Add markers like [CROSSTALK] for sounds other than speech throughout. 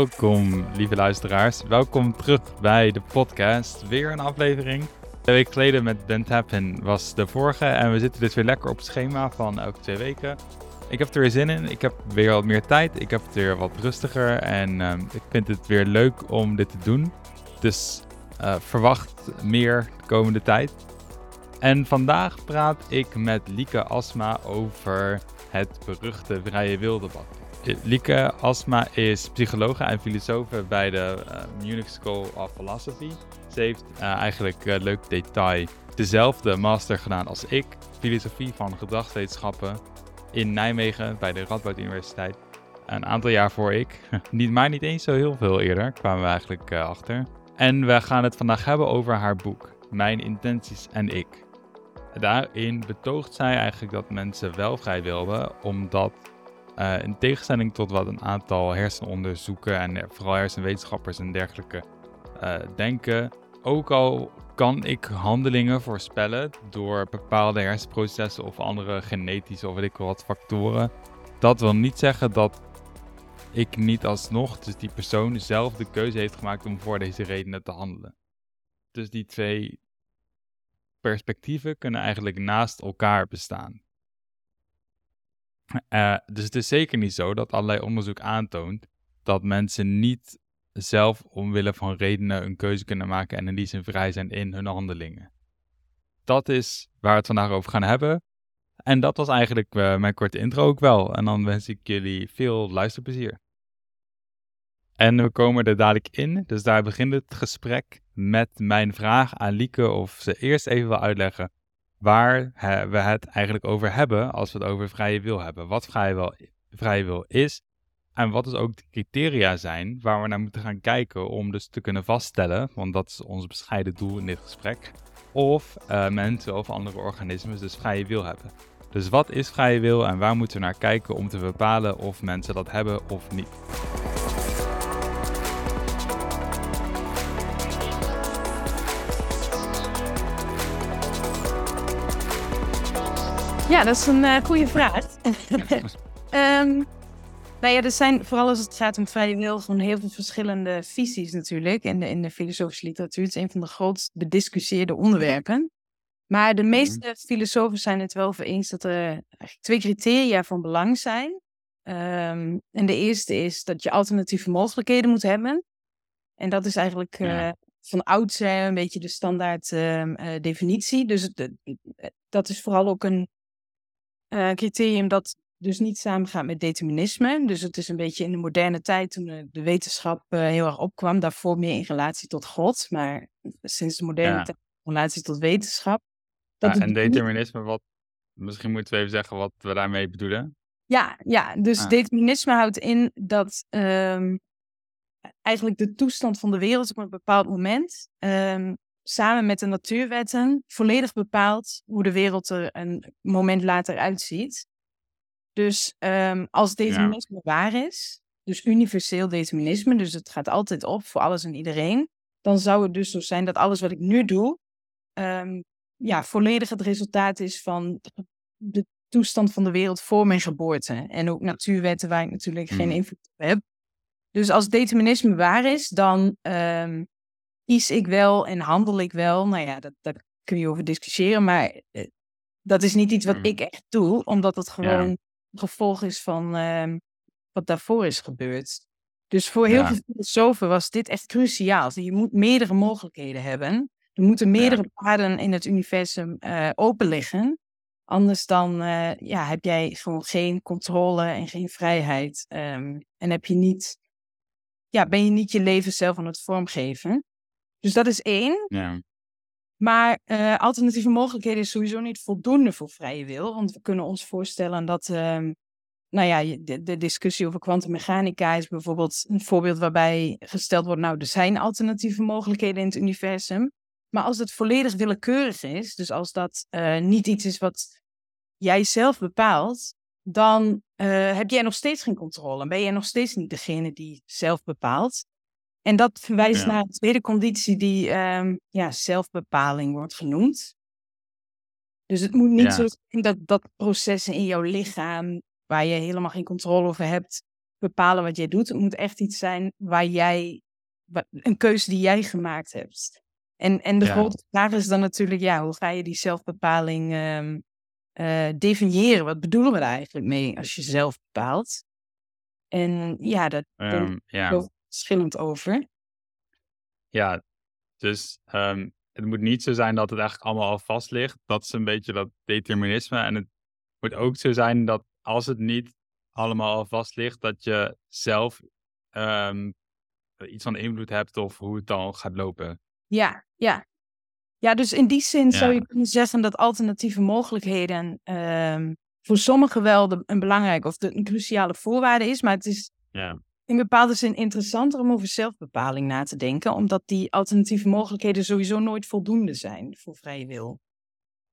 welkom, lieve luisteraars. Welkom terug bij de podcast. Weer een aflevering. Twee weken geleden met Ben Tappen was de vorige. En we zitten dus weer lekker op het schema van elke twee weken. Ik heb er weer zin in. Ik heb weer wat meer tijd. Ik heb het weer wat rustiger. En ehm, ik vind het weer leuk om dit te doen. Dus uh, verwacht meer de komende tijd. En vandaag praat ik met Lieke Asma over het beruchte vrije wildebat. Lieke Asma is psychologe en filosoof bij de uh, Munich School of Philosophy. Ze heeft uh, eigenlijk uh, leuk detail dezelfde master gedaan als ik, filosofie van gedragswetenschappen in Nijmegen bij de Radboud Universiteit. Een aantal jaar voor ik, [LAUGHS] niet, maar niet eens zo heel veel eerder, kwamen we eigenlijk achter. En we gaan het vandaag hebben over haar boek, Mijn Intenties en Ik. Daarin betoogt zij eigenlijk dat mensen wel vrij wilden, omdat uh, in tegenstelling tot wat een aantal hersenonderzoeken en vooral hersenwetenschappers en dergelijke uh, denken, ook al kan ik handelingen voorspellen door bepaalde hersenprocessen of andere genetische of weet ik wat factoren, dat wil niet zeggen dat ik niet alsnog, dus die persoon zelf de keuze heeft gemaakt om voor deze redenen te handelen. Dus die twee perspectieven kunnen eigenlijk naast elkaar bestaan. Uh, dus het is zeker niet zo dat allerlei onderzoek aantoont dat mensen niet zelf omwille van redenen een keuze kunnen maken en in die zin vrij zijn in hun handelingen. Dat is waar we het vandaag over gaan hebben. En dat was eigenlijk uh, mijn korte intro ook wel. En dan wens ik jullie veel luisterplezier. En we komen er dadelijk in, dus daar begint het gesprek met mijn vraag aan Lieke of ze eerst even wil uitleggen waar we het eigenlijk over hebben als we het over vrije wil hebben. Wat vrije wil, is en wat dus ook de criteria zijn waar we naar moeten gaan kijken om dus te kunnen vaststellen, want dat is ons bescheiden doel in dit gesprek, of uh, mensen of andere organismen dus vrije wil hebben. Dus wat is vrije wil en waar moeten we naar kijken om te bepalen of mensen dat hebben of niet? Ja, dat is een uh, goede vraag. um, [LAUGHS] nou ja, er zijn, vooral als het gaat om vrije wil, van heel veel verschillende visies natuurlijk in de, in de filosofische literatuur. Het is een van de grootst bediscussieerde onderwerpen. Maar de meeste mhm. filosofen zijn het wel over eens dat er eigenlijk twee criteria van belang zijn. Um, en de eerste is dat je alternatieve mogelijkheden moet hebben. En dat is eigenlijk uh, van oudsher een beetje de standaard uh, definitie. Dus dat is vooral ook een uh, criterium dat dus niet samengaat met determinisme. Dus het is een beetje in de moderne tijd, toen de wetenschap uh, heel erg opkwam, daarvoor meer in relatie tot God, maar sinds de moderne ja. tijd in relatie tot wetenschap. Dat ja, en determinisme, wat, misschien moeten we even zeggen wat we daarmee bedoelen. Ja, ja dus ah. determinisme houdt in dat um, eigenlijk de toestand van de wereld op een bepaald moment um, samen met de natuurwetten volledig bepaalt hoe de wereld er een moment later uitziet. Dus um, als determinisme waar is, dus universeel determinisme, dus het gaat altijd op voor alles en iedereen, dan zou het dus zo zijn dat alles wat ik nu doe, um, ja, volledig het resultaat is van de toestand van de wereld voor mijn geboorte. En ook natuurwetten waar ik natuurlijk geen hmm. invloed op heb. Dus als determinisme waar is, dan um, kies ik wel en handel ik wel? Nou ja, dat, daar kun je over discussiëren, maar eh, dat is niet iets wat mm. ik echt doe, omdat het gewoon ja. gevolg is van uh, wat daarvoor is gebeurd. Dus voor heel veel filosofen was dit echt cruciaal. Je moet meerdere mogelijkheden hebben. Er moeten meerdere ja. paden in het universum uh, open liggen. Anders dan uh, ja, heb jij gewoon geen controle en geen vrijheid. Um, en heb je niet, ja, ben je niet je leven zelf aan het vormgeven. Dus dat is één. Ja. Maar uh, alternatieve mogelijkheden is sowieso niet voldoende voor vrije wil. Want we kunnen ons voorstellen dat, uh, nou ja, de, de, discussie over kwantummechanica is bijvoorbeeld een voorbeeld waarbij gesteld wordt, nou, er zijn alternatieve mogelijkheden in het universum. Maar als het volledig willekeurig is, dus als dat uh, niet iets is wat jij zelf bepaalt, dan uh, heb jij nog steeds geen controle. Ben jij nog steeds niet degene die zelf bepaalt. En dat verwijst naar een tweede conditie die um, ja, zelfbepaling wordt genoemd. Dus het moet niet zo zijn dat, dat processen in jouw lichaam, waar je helemaal geen controle over hebt, bepalen wat jij doet. Het moet echt iets zijn waar jij, een keuze die jij gemaakt hebt. En, en de grote vraag is dan natuurlijk, ja, hoe ga je die zelfbepaling um, definiëren? Wat bedoelen we daar eigenlijk mee als je zelf bepaalt? En ja, dat um, ja. Verschillend over. Ja, dus ehm, het moet niet zo zijn dat het eigenlijk allemaal al vast ligt. Dat is een beetje dat determinisme. En het moet ook zo zijn dat als het niet allemaal al vast ligt, dat je zelf um, iets van invloed hebt of hoe het dan gaat lopen. Ja, ja. Ja, dus in die zin zou je kunnen zeggen dat alternatieve mogelijkheden um, voor sommigen wel de, een belangrijke of de, een cruciale voorwaarde is. Maar het is ja. In bepaalde zin interessanter om over zelfbepaling na te denken, omdat die alternatieve mogelijkheden sowieso nooit voldoende zijn voor vrije wil.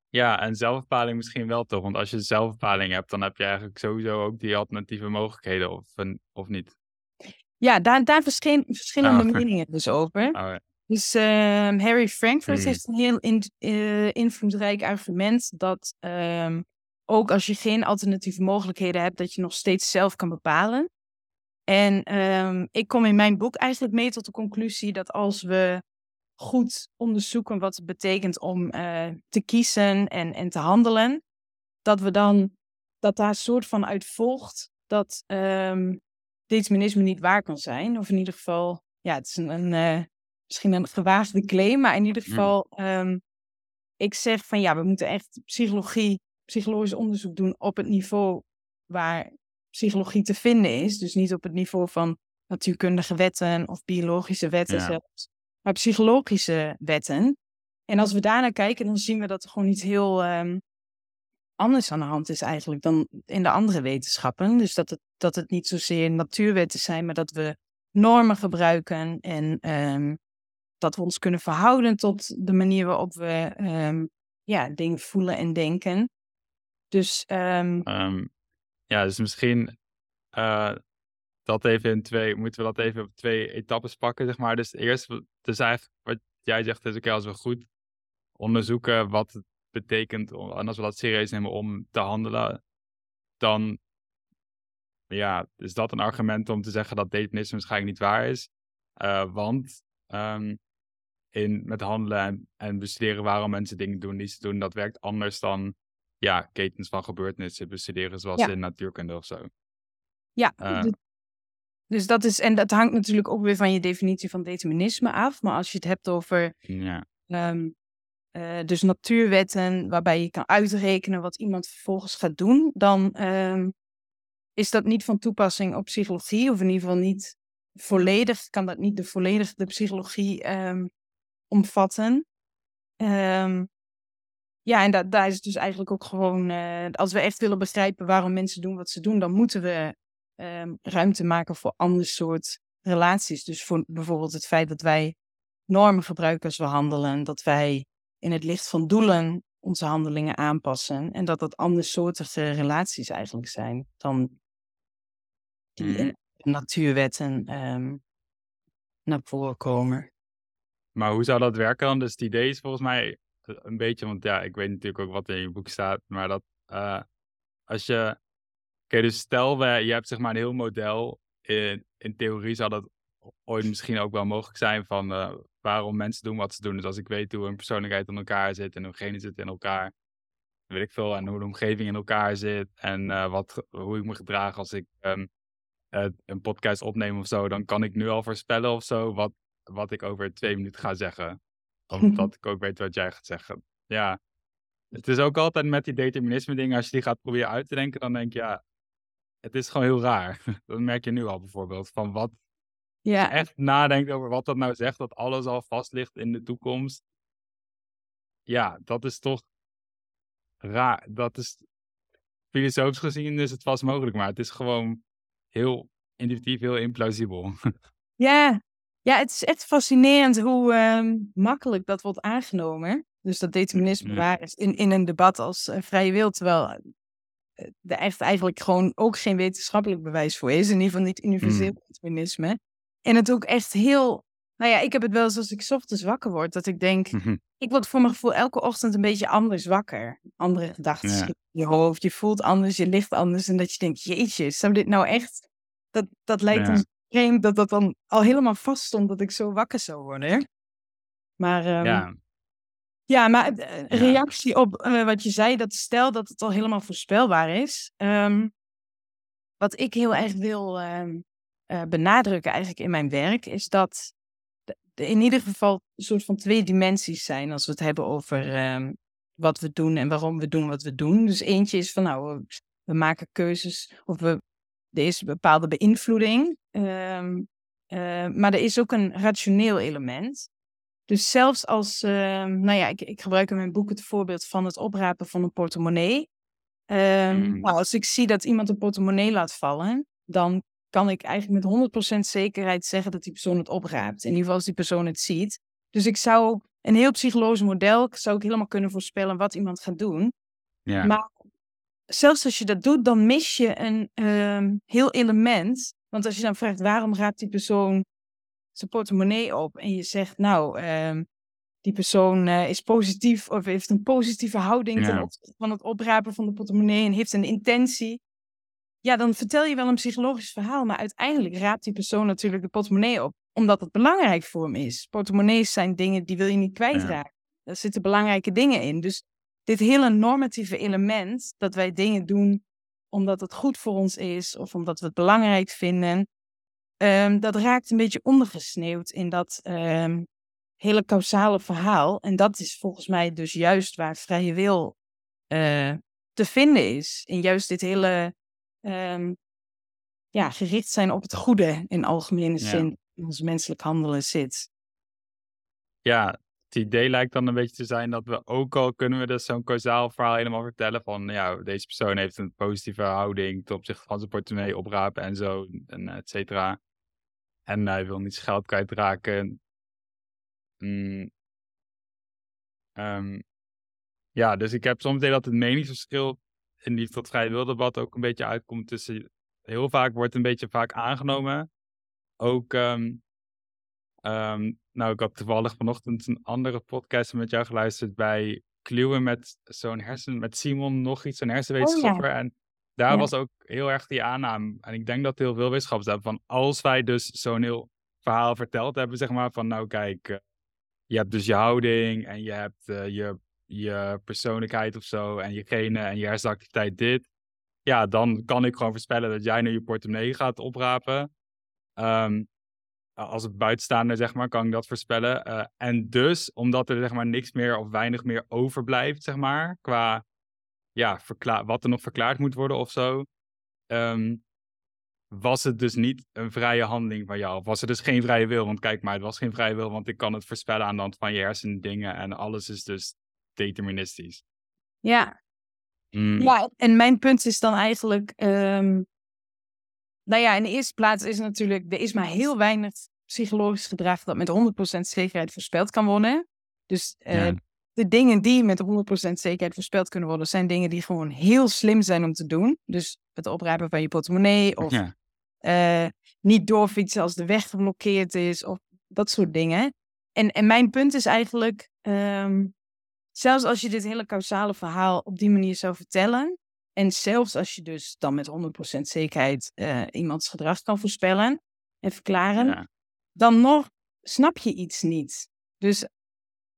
Ja, en zelfbepaling misschien wel toch, want als je zelfbepaling hebt, dan heb je eigenlijk sowieso ook die alternatieve mogelijkheden, of, of niet? Ja, daar, daar verschillende oh. meningen dus over. Oh, dus ehm, Harry Frankfurt hmm. heeft een heel in, uh, invloedrijk argument dat um, ook als je geen alternatieve mogelijkheden hebt, dat je nog steeds zelf kan bepalen. En um, ik kom in mijn boek eigenlijk mee tot de conclusie dat als we goed onderzoeken wat het betekent om uh, te kiezen en, en te handelen, dat we dan dat daar een soort van uit volgt dat um, determinisme niet waar kan zijn. Of in ieder geval, ja, het is een, een uh, misschien een gewaagde claim, maar in ieder mm. geval, um, ik zeg van ja, we moeten echt psychologie psychologisch onderzoek doen op het niveau waar psychologie te vinden is. Dus niet op het niveau van natuurkundige wetten of biologische wetten zelfs, maar psychologische wetten. En als we daarnaar kijken, dan zien we dat er gewoon iets heel um, anders aan de hand is eigenlijk dan in de andere wetenschappen. Dus dat het, dat het niet zozeer natuurwetten zijn, maar dat we normen gebruiken en um, dat we ons kunnen verhouden tot de manier waarop we um, ja, dingen voelen en denken. Dus, um... ja, dus misschien uh, dat even in twee, moeten we dat even op twee etappes pakken, zeg maar. Dus eerst, dus eigenlijk wat jij zegt is, oké, als we goed onderzoeken wat het betekent, en als we dat serieus nemen om te handelen, dan ja, is dat een argument om te zeggen dat determinisme waarschijnlijk niet waar is. Uh, want um, in, met handelen en, en bestuderen waarom mensen dingen doen die ze doen, dat werkt anders dan ja, ketens van gebeurtenissen bestuderen, zoals in natuurkunde of zo. Ja, uh, dus dat is, en dat hangt natuurlijk ook weer van je definitie van determinisme af. Maar als je het hebt over ja. Um, uh, dus natuurwetten, waarbij je kan uitrekenen wat iemand vervolgens gaat doen, dan um, is dat niet van toepassing op psychologie, of in ieder geval niet volledig, kan dat niet de volledige de psychologie um, omvatten. Um, ja, en da daar is het dus eigenlijk ook gewoon, uh, als we echt willen begrijpen waarom mensen doen wat ze doen, dan moeten we um, ruimte maken voor ander soort relaties. Dus voor bijvoorbeeld het feit dat wij normen gebruiken als we handelen, dat wij in het licht van doelen onze handelingen aanpassen en dat dat andersoortige relaties eigenlijk zijn dan die mm. natuurwetten um, naar voren komen. Maar hoe zou dat werken dan? Dus het idee is volgens mij een beetje, want ja, ik weet natuurlijk ook wat in je boek staat, maar dat uh, als je, oké, dus stel je hebt zeg maar een heel model, in, in theorie zou dat ooit misschien ook wel mogelijk zijn van uh, waarom mensen doen wat ze doen. Dus als ik weet hoe een persoonlijkheid in elkaar zit en hoe genen zitten in elkaar, weet ik veel, en hoe de omgeving in elkaar zit en wat, hoe ik me gedraag als ik um, een podcast opneem of zo, dan kan ik nu al voorspellen of zo wat, wat ik over twee minuten ga zeggen. Omdat [LAUGHS] ik ook weet wat jij gaat zeggen. Ja, het is ook altijd met die determinisme dingen, als je die gaat proberen uit te denken, dan denk je, ja, het is gewoon heel raar. [LAUGHS] Dat merk je nu al bijvoorbeeld, van wat, ja. Als je echt nadenkt over wat dat nou zegt, dat alles al vast ligt in de toekomst. Ja, dat is toch raar. Dat is, filosofisch gezien is het vast mogelijk, maar het is gewoon heel intuïtief, heel implausibel. [LAUGHS] Ja, ja, het is echt fascinerend hoe uh, makkelijk dat wordt aangenomen. Dus dat determinisme waar is in, in een debat als uh, vrije wil, terwijl er echt eigenlijk gewoon ook geen wetenschappelijk bewijs voor is. In ieder geval niet universeel mm. determinisme. En het ook echt heel, nou ja, ik heb het wel eens als ik ochtends wakker word, dat ik denk, mhm. ik word voor mijn gevoel elke ochtend een beetje anders wakker. Andere gedachten ja. in je hoofd, je voelt anders, je ligt anders. En dat je denkt, jeetje, zou dit nou echt dat, dat lijkt ons vreemd dat dat dan al helemaal vast stond dat ik zo wakker zou worden. Maar um, ja. ja, maar uh, reactie op uh, wat je zei, dat stel dat het al helemaal voorspelbaar is. Um, wat ik heel erg wil um, uh, benadrukken eigenlijk in mijn werk, is dat er in ieder geval een soort van twee dimensies zijn als we het hebben over wat we doen en waarom we doen wat we doen. Dus eentje is van nou, we maken keuzes of we, er is een bepaalde beïnvloeding. Um, uh, maar er is ook een rationeel element. Dus zelfs als, uh, nou ja, ik, ik, gebruik in mijn boek het voorbeeld van het oprapen van een portemonnee. Um, nou, als ik zie dat iemand een portemonnee laat vallen, dan kan ik eigenlijk met 100% zekerheid zeggen dat die persoon het opraapt. In ieder geval als die persoon het ziet. Dus ik zou een heel psychologisch model, zou ik helemaal kunnen voorspellen wat iemand gaat doen. Ja. Maar zelfs als je dat doet, dan mis je een um, heel element. Want als je dan vraagt waarom raapt die persoon zijn portemonnee op en je zegt, nou, um, die persoon uh, is positief of heeft een positieve houding ja. ten opzichte van het oprapen van de portemonnee en heeft een intentie. Ja, dan vertel je wel een psychologisch verhaal, maar uiteindelijk raapt die persoon natuurlijk de portemonnee op, omdat het belangrijk voor hem is. Portemonnees zijn dingen die wil je niet kwijtraken. Ja. Daar zitten belangrijke dingen in. Dus dit hele normatieve element, dat wij dingen doen omdat het goed voor ons is of omdat we het belangrijk vinden, um, dat raakt een beetje ondergesneeuwd in dat um, hele causale verhaal. En dat is volgens mij dus juist waar vrije wil uh, te vinden is. In juist dit hele um, ja, gericht zijn op het goede in algemene ja. zin in ons menselijk handelen zit. Ja, het idee lijkt dan een beetje te zijn dat we ook al kunnen we dus zo'n causaal verhaal helemaal vertellen van ja, deze persoon heeft een positieve houding ten opzichte van zijn portemonnee oprapen en zo, en et cetera. En hij wil niet zijn geld kwijtraken. Mm. Um, ja, dus ik heb soms idee dat het meningsverschil in die tot vrije wildebat ook een beetje uitkomt tussen... Heel vaak wordt een beetje vaak aangenomen. Ook um, Um, nou, ik had toevallig vanochtend een andere podcast met jou geluisterd bij Kluwen met zo'n hersen, met Simon nog iets, zo'n hersenwetenschapper. Oh, ja. En daar ja. was ook heel erg die aanname. En ik denk dat heel veel wetenschappers hebben van als wij dus zo'n heel verhaal verteld hebben, zeg maar, van nou kijk, uh, je hebt dus je houding en je hebt uh, je, je persoonlijkheid of zo en je genen en je hersenactiviteit dit. Ja, dan kan ik gewoon voorspellen dat jij nu je portemonnee gaat oprapen. Um, als het buitenstaander, zeg maar, kan ik dat voorspellen. Uh, en dus, omdat er zeg maar niks meer of weinig meer overblijft, zeg maar, qua ja, wat er nog verklaard moet worden of zo, um, was het dus niet een vrije handeling van jou. Of was er dus geen vrije wil? Want kijk maar, het was geen vrije wil, want ik kan het voorspellen aan de hand van je hersendingen en alles is dus deterministisch. Ja. Mm. Ja, en mijn punt is dan eigenlijk, um, nou ja, in de eerste plaats is natuurlijk, er is maar heel weinig psychologisch gedrag dat met 100% zekerheid voorspeld kan worden. Dus uh, ja. de dingen die met 100% zekerheid voorspeld kunnen worden, zijn dingen die gewoon heel slim zijn om te doen. Dus het oprapen van je portemonnee of ja. uh, niet doorfietsen als de weg geblokkeerd is of dat soort dingen. En, en mijn punt is eigenlijk, um, zelfs als je dit hele causale verhaal op die manier zou vertellen, en zelfs als je dus dan met 100% zekerheid uh, iemands gedrag kan voorspellen en verklaren, ja. dan nog snap je iets niet. Dus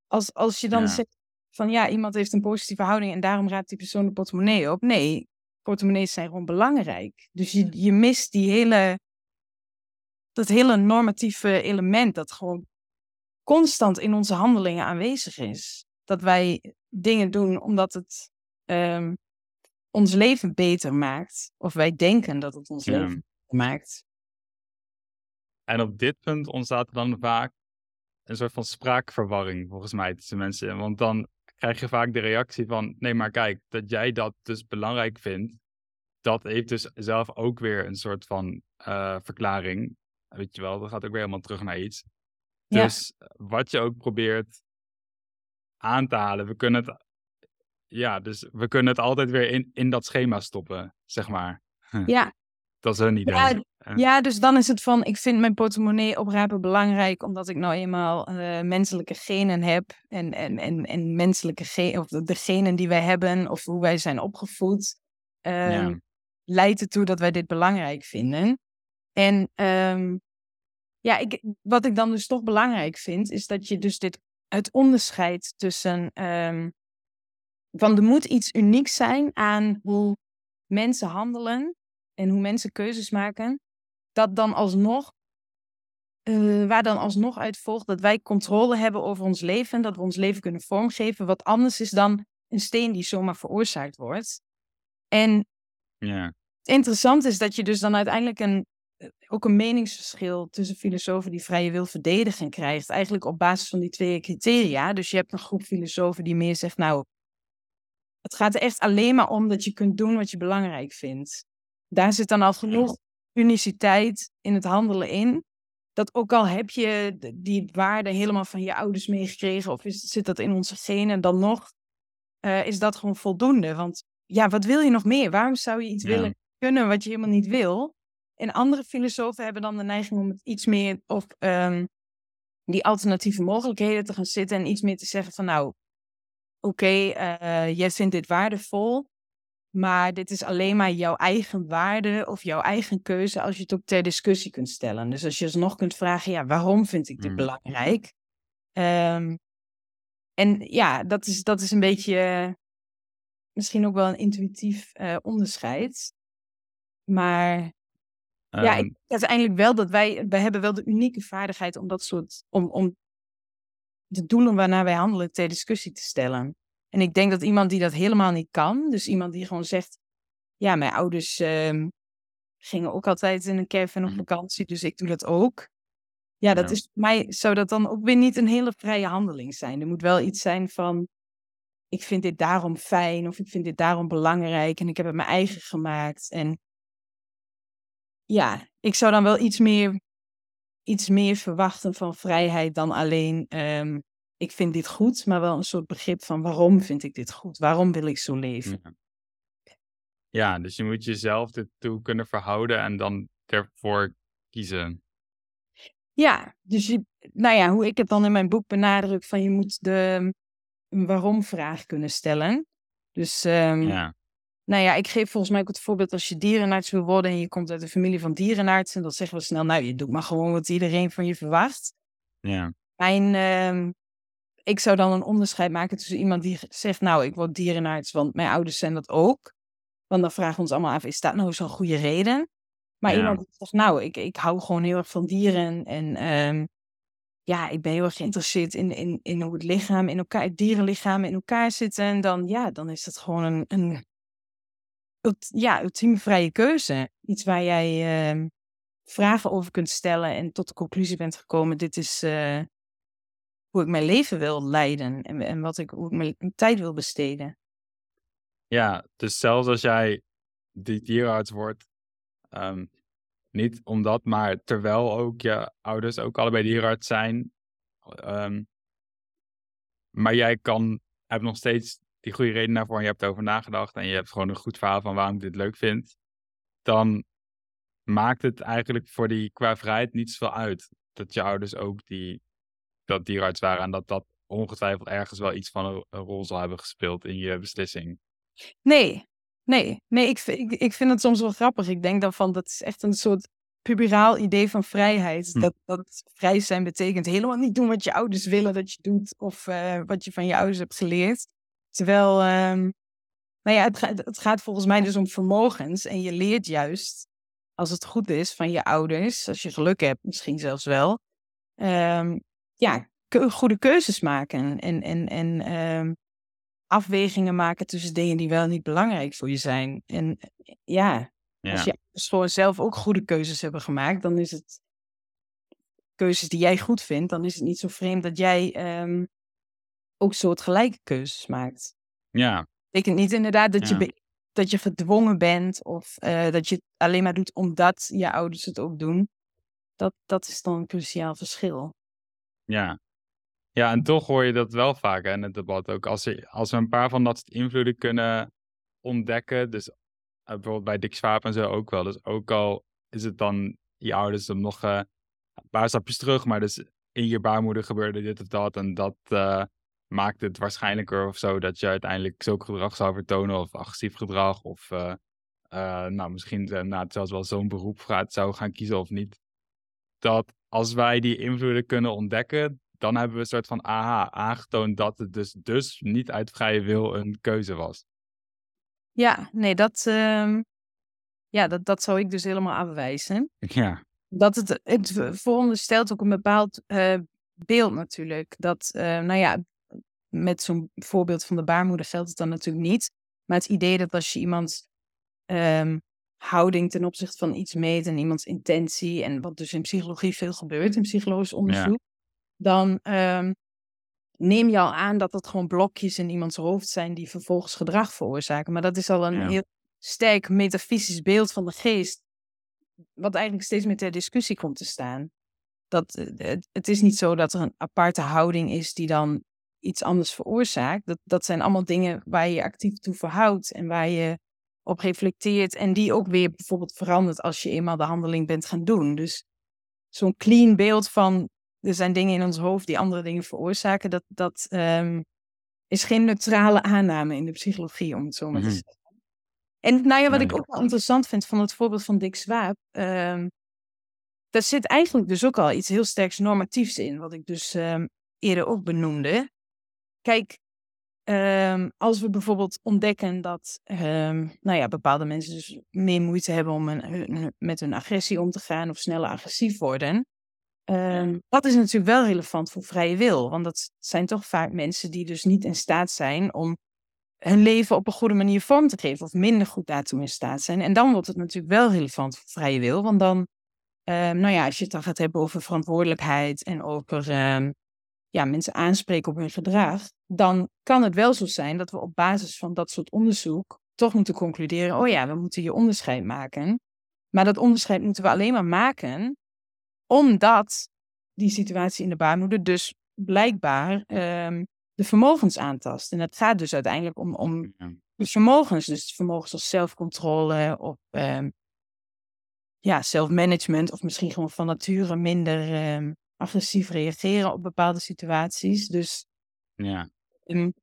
als, als je dan ja. zegt van ja, iemand heeft een positieve houding en daarom raadt die persoon de portemonnee op. Nee, portemonnees zijn gewoon belangrijk. Dus je, je mist die hele, dat hele normatieve element dat gewoon constant in onze handelingen aanwezig is. Dat wij dingen doen omdat het um, ons leven beter maakt. Of wij denken dat het ons ja. leven maakt. En op dit punt ontstaat er dan vaak een soort van spraakverwarring, volgens mij, tussen mensen. Want dan krijg je vaak de reactie van: nee, maar kijk, dat jij dat dus belangrijk vindt, dat heeft dus zelf ook weer een soort van uh, verklaring. Weet je wel, dat gaat ook weer helemaal terug naar iets. Ja. Dus wat je ook probeert aan te halen, we kunnen het ja, dus we kunnen het altijd weer in, in dat schema stoppen, zeg maar. [LAUGHS] Ja. Dat is hun idee. Ja, ja, dus dan is het van, ik vind mijn portemonnee oprapen belangrijk, omdat ik nou eenmaal uh, menselijke genen heb. En, en, en, en menselijke genen, of de genen die wij hebben, of hoe wij zijn opgevoed, ja. leidt ertoe dat wij dit belangrijk vinden. En ehm, ja, ik, wat ik dan dus toch belangrijk vind, is dat je dus dit het onderscheid tussen um, van er moet iets unieks zijn aan hoe mensen handelen en hoe mensen keuzes maken, dat dan alsnog, uh, waar dan alsnog uit volgt dat wij controle hebben over ons leven, dat we ons leven kunnen vormgeven, wat anders is dan een steen die zomaar veroorzaakt wordt. En ja. het interessante is dat je dus dan uiteindelijk een, eh, ook een meningsverschil tussen filosofen die vrije wil verdedigen krijgt, eigenlijk op basis van die twee criteria. Dus je hebt een groep filosofen die meer zegt, nou, het gaat er echt alleen maar om dat je kunt doen wat je belangrijk vindt. Daar zit dan al genoeg uniciteit in het handelen in. Dat ook al heb je die waarde helemaal van je ouders meegekregen of is, zit dat in onze genen, dan nog uh, is dat gewoon voldoende. Want ja, wat wil je nog meer? Waarom zou je iets willen kunnen wat je helemaal niet wil? En andere filosofen hebben dan de neiging om het iets meer op um, die alternatieve mogelijkheden te gaan zitten en iets meer te zeggen van nou, oké, okay, uh, jij vindt dit waardevol, maar dit is alleen maar jouw eigen waarde of jouw eigen keuze als je het ook ter discussie kunt stellen. Dus als je alsnog kunt vragen, ja, waarom vind ik dit mm. belangrijk? Um, en ja, dat is, dat is een beetje misschien ook wel een intuïtief uh, onderscheid. Maar ja, ik, ehm. uiteindelijk wel dat wij, wij hebben wel de unieke vaardigheid om dat soort, om, om de doelen waarnaar wij handelen ter discussie te stellen. En ik denk dat iemand die dat helemaal niet kan, dus iemand die gewoon zegt, ja, mijn ouders uh, gingen ook altijd in een caravan op mhm. vakantie, dus ik doe dat ook. Ja, dat is voor mij zou dat dan ook weer niet een hele vrije handeling zijn. Er moet wel iets zijn van, ik vind dit daarom fijn of ik vind dit daarom belangrijk en ik heb het mijn eigen gemaakt. En ja, ik zou dan wel iets meer iets meer verwachten van vrijheid dan alleen um, ik vind dit goed, maar wel een soort begrip van waarom vind ik dit goed? Waarom wil ik zo leven? Ja, ja dus je moet jezelf ertoe kunnen verhouden en dan ervoor kiezen. Ja, dus je, nou ja, hoe ik het dan in mijn boek benadruk, van je moet de waarom-vraag kunnen stellen. Dus um, ja. Nou ja, ik geef volgens mij ook het voorbeeld als je dierenarts wil worden en je komt uit een familie van dierenartsen, dan zeggen we snel, nou, je doet maar gewoon wat iedereen van je verwacht. Ja. Mijn, uh, ik zou dan een onderscheid maken tussen iemand die zegt, nou, ik word dierenarts, want mijn ouders zijn dat ook. Want dan vragen we ons allemaal af, is dat nou zo'n goede reden? Maar iemand die zegt, nou, ik, ik hou gewoon heel erg van dieren en um, ja, ik ben heel erg geïnteresseerd in, in, in hoe het lichaam in elkaar, het dierenlichaam in elkaar zitten. En dan, ja, dan is dat gewoon een, een ja, ultieme vrije keuze. Iets waar jij uh, vragen over kunt stellen en tot de conclusie bent gekomen: dit is uh, hoe ik mijn leven wil leiden en, en wat ik, hoe ik mijn tijd wil besteden. Ja, dus zelfs als jij die dierenarts wordt, um, niet omdat, maar terwijl ook je ouders ook allebei dierenarts zijn, um, maar jij kan, hebt nog steeds die goede reden daarvoor en je hebt erover nagedacht en je hebt gewoon een goed verhaal van waarom ik dit leuk vind, dan maakt het eigenlijk voor die qua vrijheid niet zoveel uit dat je ouders ook die, dat dierarts waren en dat dat ongetwijfeld ergens wel iets van een, rol zal hebben gespeeld in je beslissing. Nee, nee, nee, ik, ik, ik vind het soms wel grappig. Ik denk dan van, dat is echt een soort puberaal idee van vrijheid. Hm. Dat, dat vrij zijn betekent helemaal niet doen wat je ouders willen dat je doet of uh, wat je van je ouders hebt geleerd. Terwijl, um, nou ja, het, het, gaat volgens mij dus om vermogens. En je leert juist, als het goed is, van je ouders, als je geluk hebt, misschien zelfs wel, um, ja, goede keuzes maken. En, en, en um, afwegingen maken tussen dingen die wel niet belangrijk voor je zijn. En ja, ja. als je gewoon zelf ook goede keuzes hebben gemaakt, dan is het keuzes die jij goed vindt, dan is het niet zo vreemd dat jij ook soortgelijke keuzes maakt. Ja. Betekent niet inderdaad dat, je, dat je gedwongen bent of uh, dat je het alleen maar doet omdat je ouders het ook doen. Dat, dat is dan een cruciaal verschil. Ja. Ja, en toch hoor je dat wel vaak hè, in het debat ook. Als, je, als we een paar van dat soort invloeden kunnen ontdekken, dus uh, bijvoorbeeld bij Dick Swaap en zo ook wel. Dus ook al is het dan je ouders dan nog uh, een paar stapjes terug, maar dus in je baarmoeder gebeurde dit of dat en dat maakt het waarschijnlijker of zo dat je uiteindelijk zulk gedrag zou vertonen of agressief gedrag of uh, uh, nou, misschien uh, nou, zelfs wel zo'n beroep gaat, zou gaan kiezen of niet. Dat als wij die invloeden kunnen ontdekken, dan hebben we een soort van aha, aangetoond dat het dus, dus niet uit vrije wil een keuze was. Ja, nee, dat, uh, ja, dat, dat zou ik dus helemaal afwijzen. Ja. Dat het, het veronderstelt ook een bepaald beeld natuurlijk. Dat, uh, nou ja, met zo'n voorbeeld van de baarmoeder geldt het dan natuurlijk niet. Maar het idee dat als je iemands um, houding ten opzichte van iets meet en iemands intentie, en wat dus in psychologie veel gebeurt, in psychologisch onderzoek, dan um, neem je al aan dat dat gewoon blokjes in iemands hoofd zijn die vervolgens gedrag veroorzaken. Maar dat is al een heel sterk metafysisch beeld van de geest, wat eigenlijk steeds meer ter discussie komt te staan. Dat, eh, het is niet zo dat er een aparte houding is die dan iets anders veroorzaakt. Dat, dat zijn allemaal dingen waar je je actief toe verhoudt en waar je op reflecteert en die ook weer bijvoorbeeld verandert als je eenmaal de handeling bent gaan doen. Dus zo'n clean beeld van er zijn dingen in ons hoofd die andere dingen veroorzaken, dat, dat um, is geen neutrale aanname in de psychologie, om het zo maar te mhm. zeggen. En nou ja, wat ik ook wel interessant vind van het voorbeeld van Dick Swaap, um, daar zit eigenlijk dus ook al iets heel sterks normatiefs in, wat ik dus um, eerder ook benoemde. Kijk, um, als we bijvoorbeeld ontdekken dat um, nou ja, bepaalde mensen dus meer moeite hebben om een, met hun agressie om te gaan of sneller agressief worden, um, dat is natuurlijk wel relevant voor vrije wil. Want dat zijn toch vaak mensen die dus niet in staat zijn om hun leven op een goede manier vorm te geven of minder goed daartoe in staat zijn. En dan wordt het natuurlijk wel relevant voor vrije wil. Want dan, nou ja, als je het dan gaat hebben over verantwoordelijkheid en over ja, mensen aanspreken op hun gedrag, dan kan het wel zo zijn dat we op basis van dat soort onderzoek toch moeten concluderen, oh ja, we moeten hier onderscheid maken. Maar dat onderscheid moeten we alleen maar maken omdat die situatie in de baarmoeder dus blijkbaar um, de vermogens aantast. En het gaat dus uiteindelijk om, om de vermogens, dus vermogens als zelfcontrole of um, ja, zelfmanagement of misschien gewoon van nature minder um, agressief reageren op bepaalde situaties. Dus, ja. Um,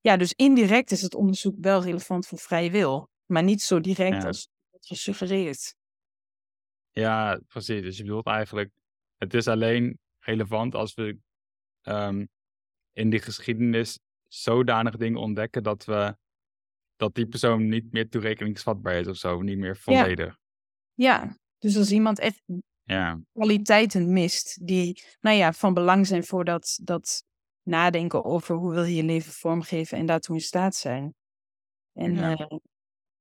ja, dus indirect is het onderzoek wel relevant voor vrije wil, maar niet zo direct als wat gesuggereerd. Ja, precies. Dus je bedoelt eigenlijk, het is alleen relevant als we um, in die geschiedenis zodanig dingen ontdekken dat we dat die persoon niet meer toerekeningsvatbaar is of zo, niet meer volledig. Ja, ja. dus als iemand echt ja. kwaliteiten mist die nou ja, van belang zijn voor dat, dat nadenken over hoe wil je je leven vormgeven en daartoe in staat zijn. En, ja. uh,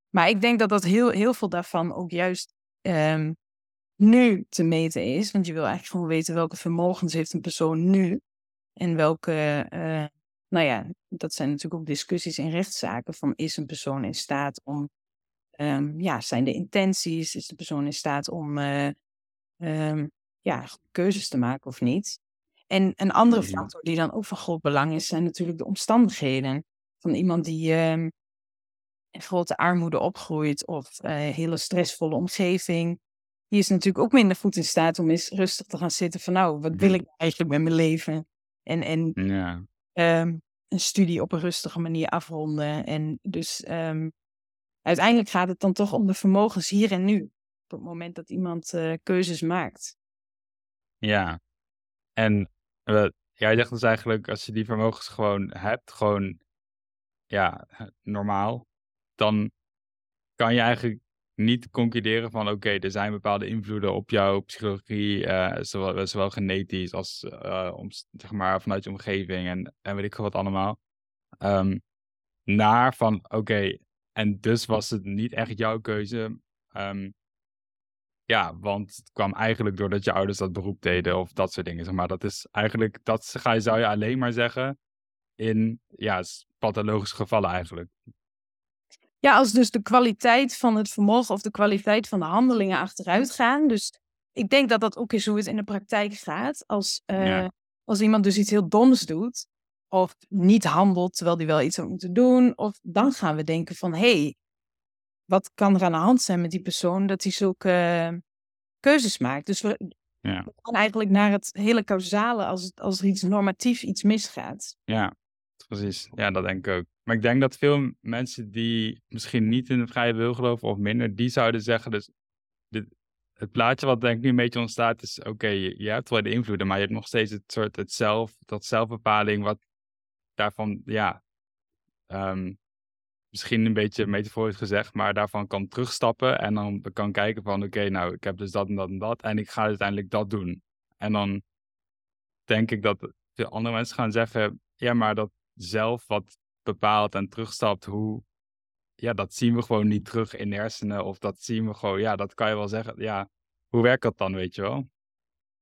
maar ik denk dat dat heel, heel veel daarvan ook juist um, nu te meten is. Want je wil eigenlijk gewoon weten welke vermogens heeft een persoon nu. En welke, uh, nou ja, dat zijn natuurlijk ook discussies in rechtszaken. Van is een persoon in staat om, um, ja, zijn de intenties, is de persoon in staat om uh, um, ja, keuzes te maken of niet. En een andere factor die dan ook van groot belang is, zijn natuurlijk de omstandigheden. Van iemand die um, in grote armoede opgroeit of uh, hele stressvolle omgeving. Die is natuurlijk ook minder goed in staat om eens rustig te gaan zitten van nou, wat wil ik eigenlijk met mijn leven? En, en ja. um, een studie op een rustige manier afronden. En dus um, uiteindelijk gaat het dan toch om de vermogens hier en nu op het moment dat iemand uh, keuzes maakt. Ja, en uh, jij zegt dus eigenlijk, als je die vermogens gewoon hebt, gewoon ja, normaal, dan kan je eigenlijk niet concluderen van oké, er zijn bepaalde invloeden op jouw psychologie, uh, zowel, zowel, genetisch als om, zeg maar, vanuit je omgeving en, en weet ik wat allemaal. Um, naar van oké, en dus was het niet echt jouw keuze. Um, ja, want het kwam eigenlijk doordat je ouders dat beroep deden of dat soort dingen. Zeg maar dat is eigenlijk, dat ga je, zou je alleen maar zeggen in ja, pathologische gevallen eigenlijk. Ja, als dus de kwaliteit van het vermogen of de kwaliteit van de handelingen achteruit gaan. Dus ik denk dat dat ook is hoe het in de praktijk gaat. Als, uh, als iemand dus iets heel doms doet of niet handelt terwijl hij wel iets had moeten doen. Of dan gaan we denken van, hé, hey, wat kan er aan de hand zijn met die persoon dat hij zulke uh, keuzes maakt. Dus we, ja. we gaan eigenlijk naar het hele causale als, als er iets normatief iets misgaat. Ja, precies. Ja, dat denk ik ook. Maar ik denk dat veel mensen die misschien niet in de vrije wil geloven of minder, die zouden zeggen, dus dit, het plaatje wat denk ik nu een beetje ontstaat is, oké, je, hebt wel de invloeden, maar je hebt nog steeds het soort het zelf, dat zelfbepaling wat daarvan, ja, um, misschien een beetje metaforisch gezegd, maar daarvan kan terugstappen en dan kan kijken van, oké, nou, ik heb dus dat en dat en dat en ik ga uiteindelijk dat doen. En dan denk ik dat veel andere mensen gaan zeggen, ja, maar dat zelf wat bepaalt en terugstapt, hoe, ja, dat zien we gewoon niet terug in hersenen. Of dat zien we gewoon, ja, dat kan je wel zeggen. Ja, hoe werkt dat dan, weet je wel?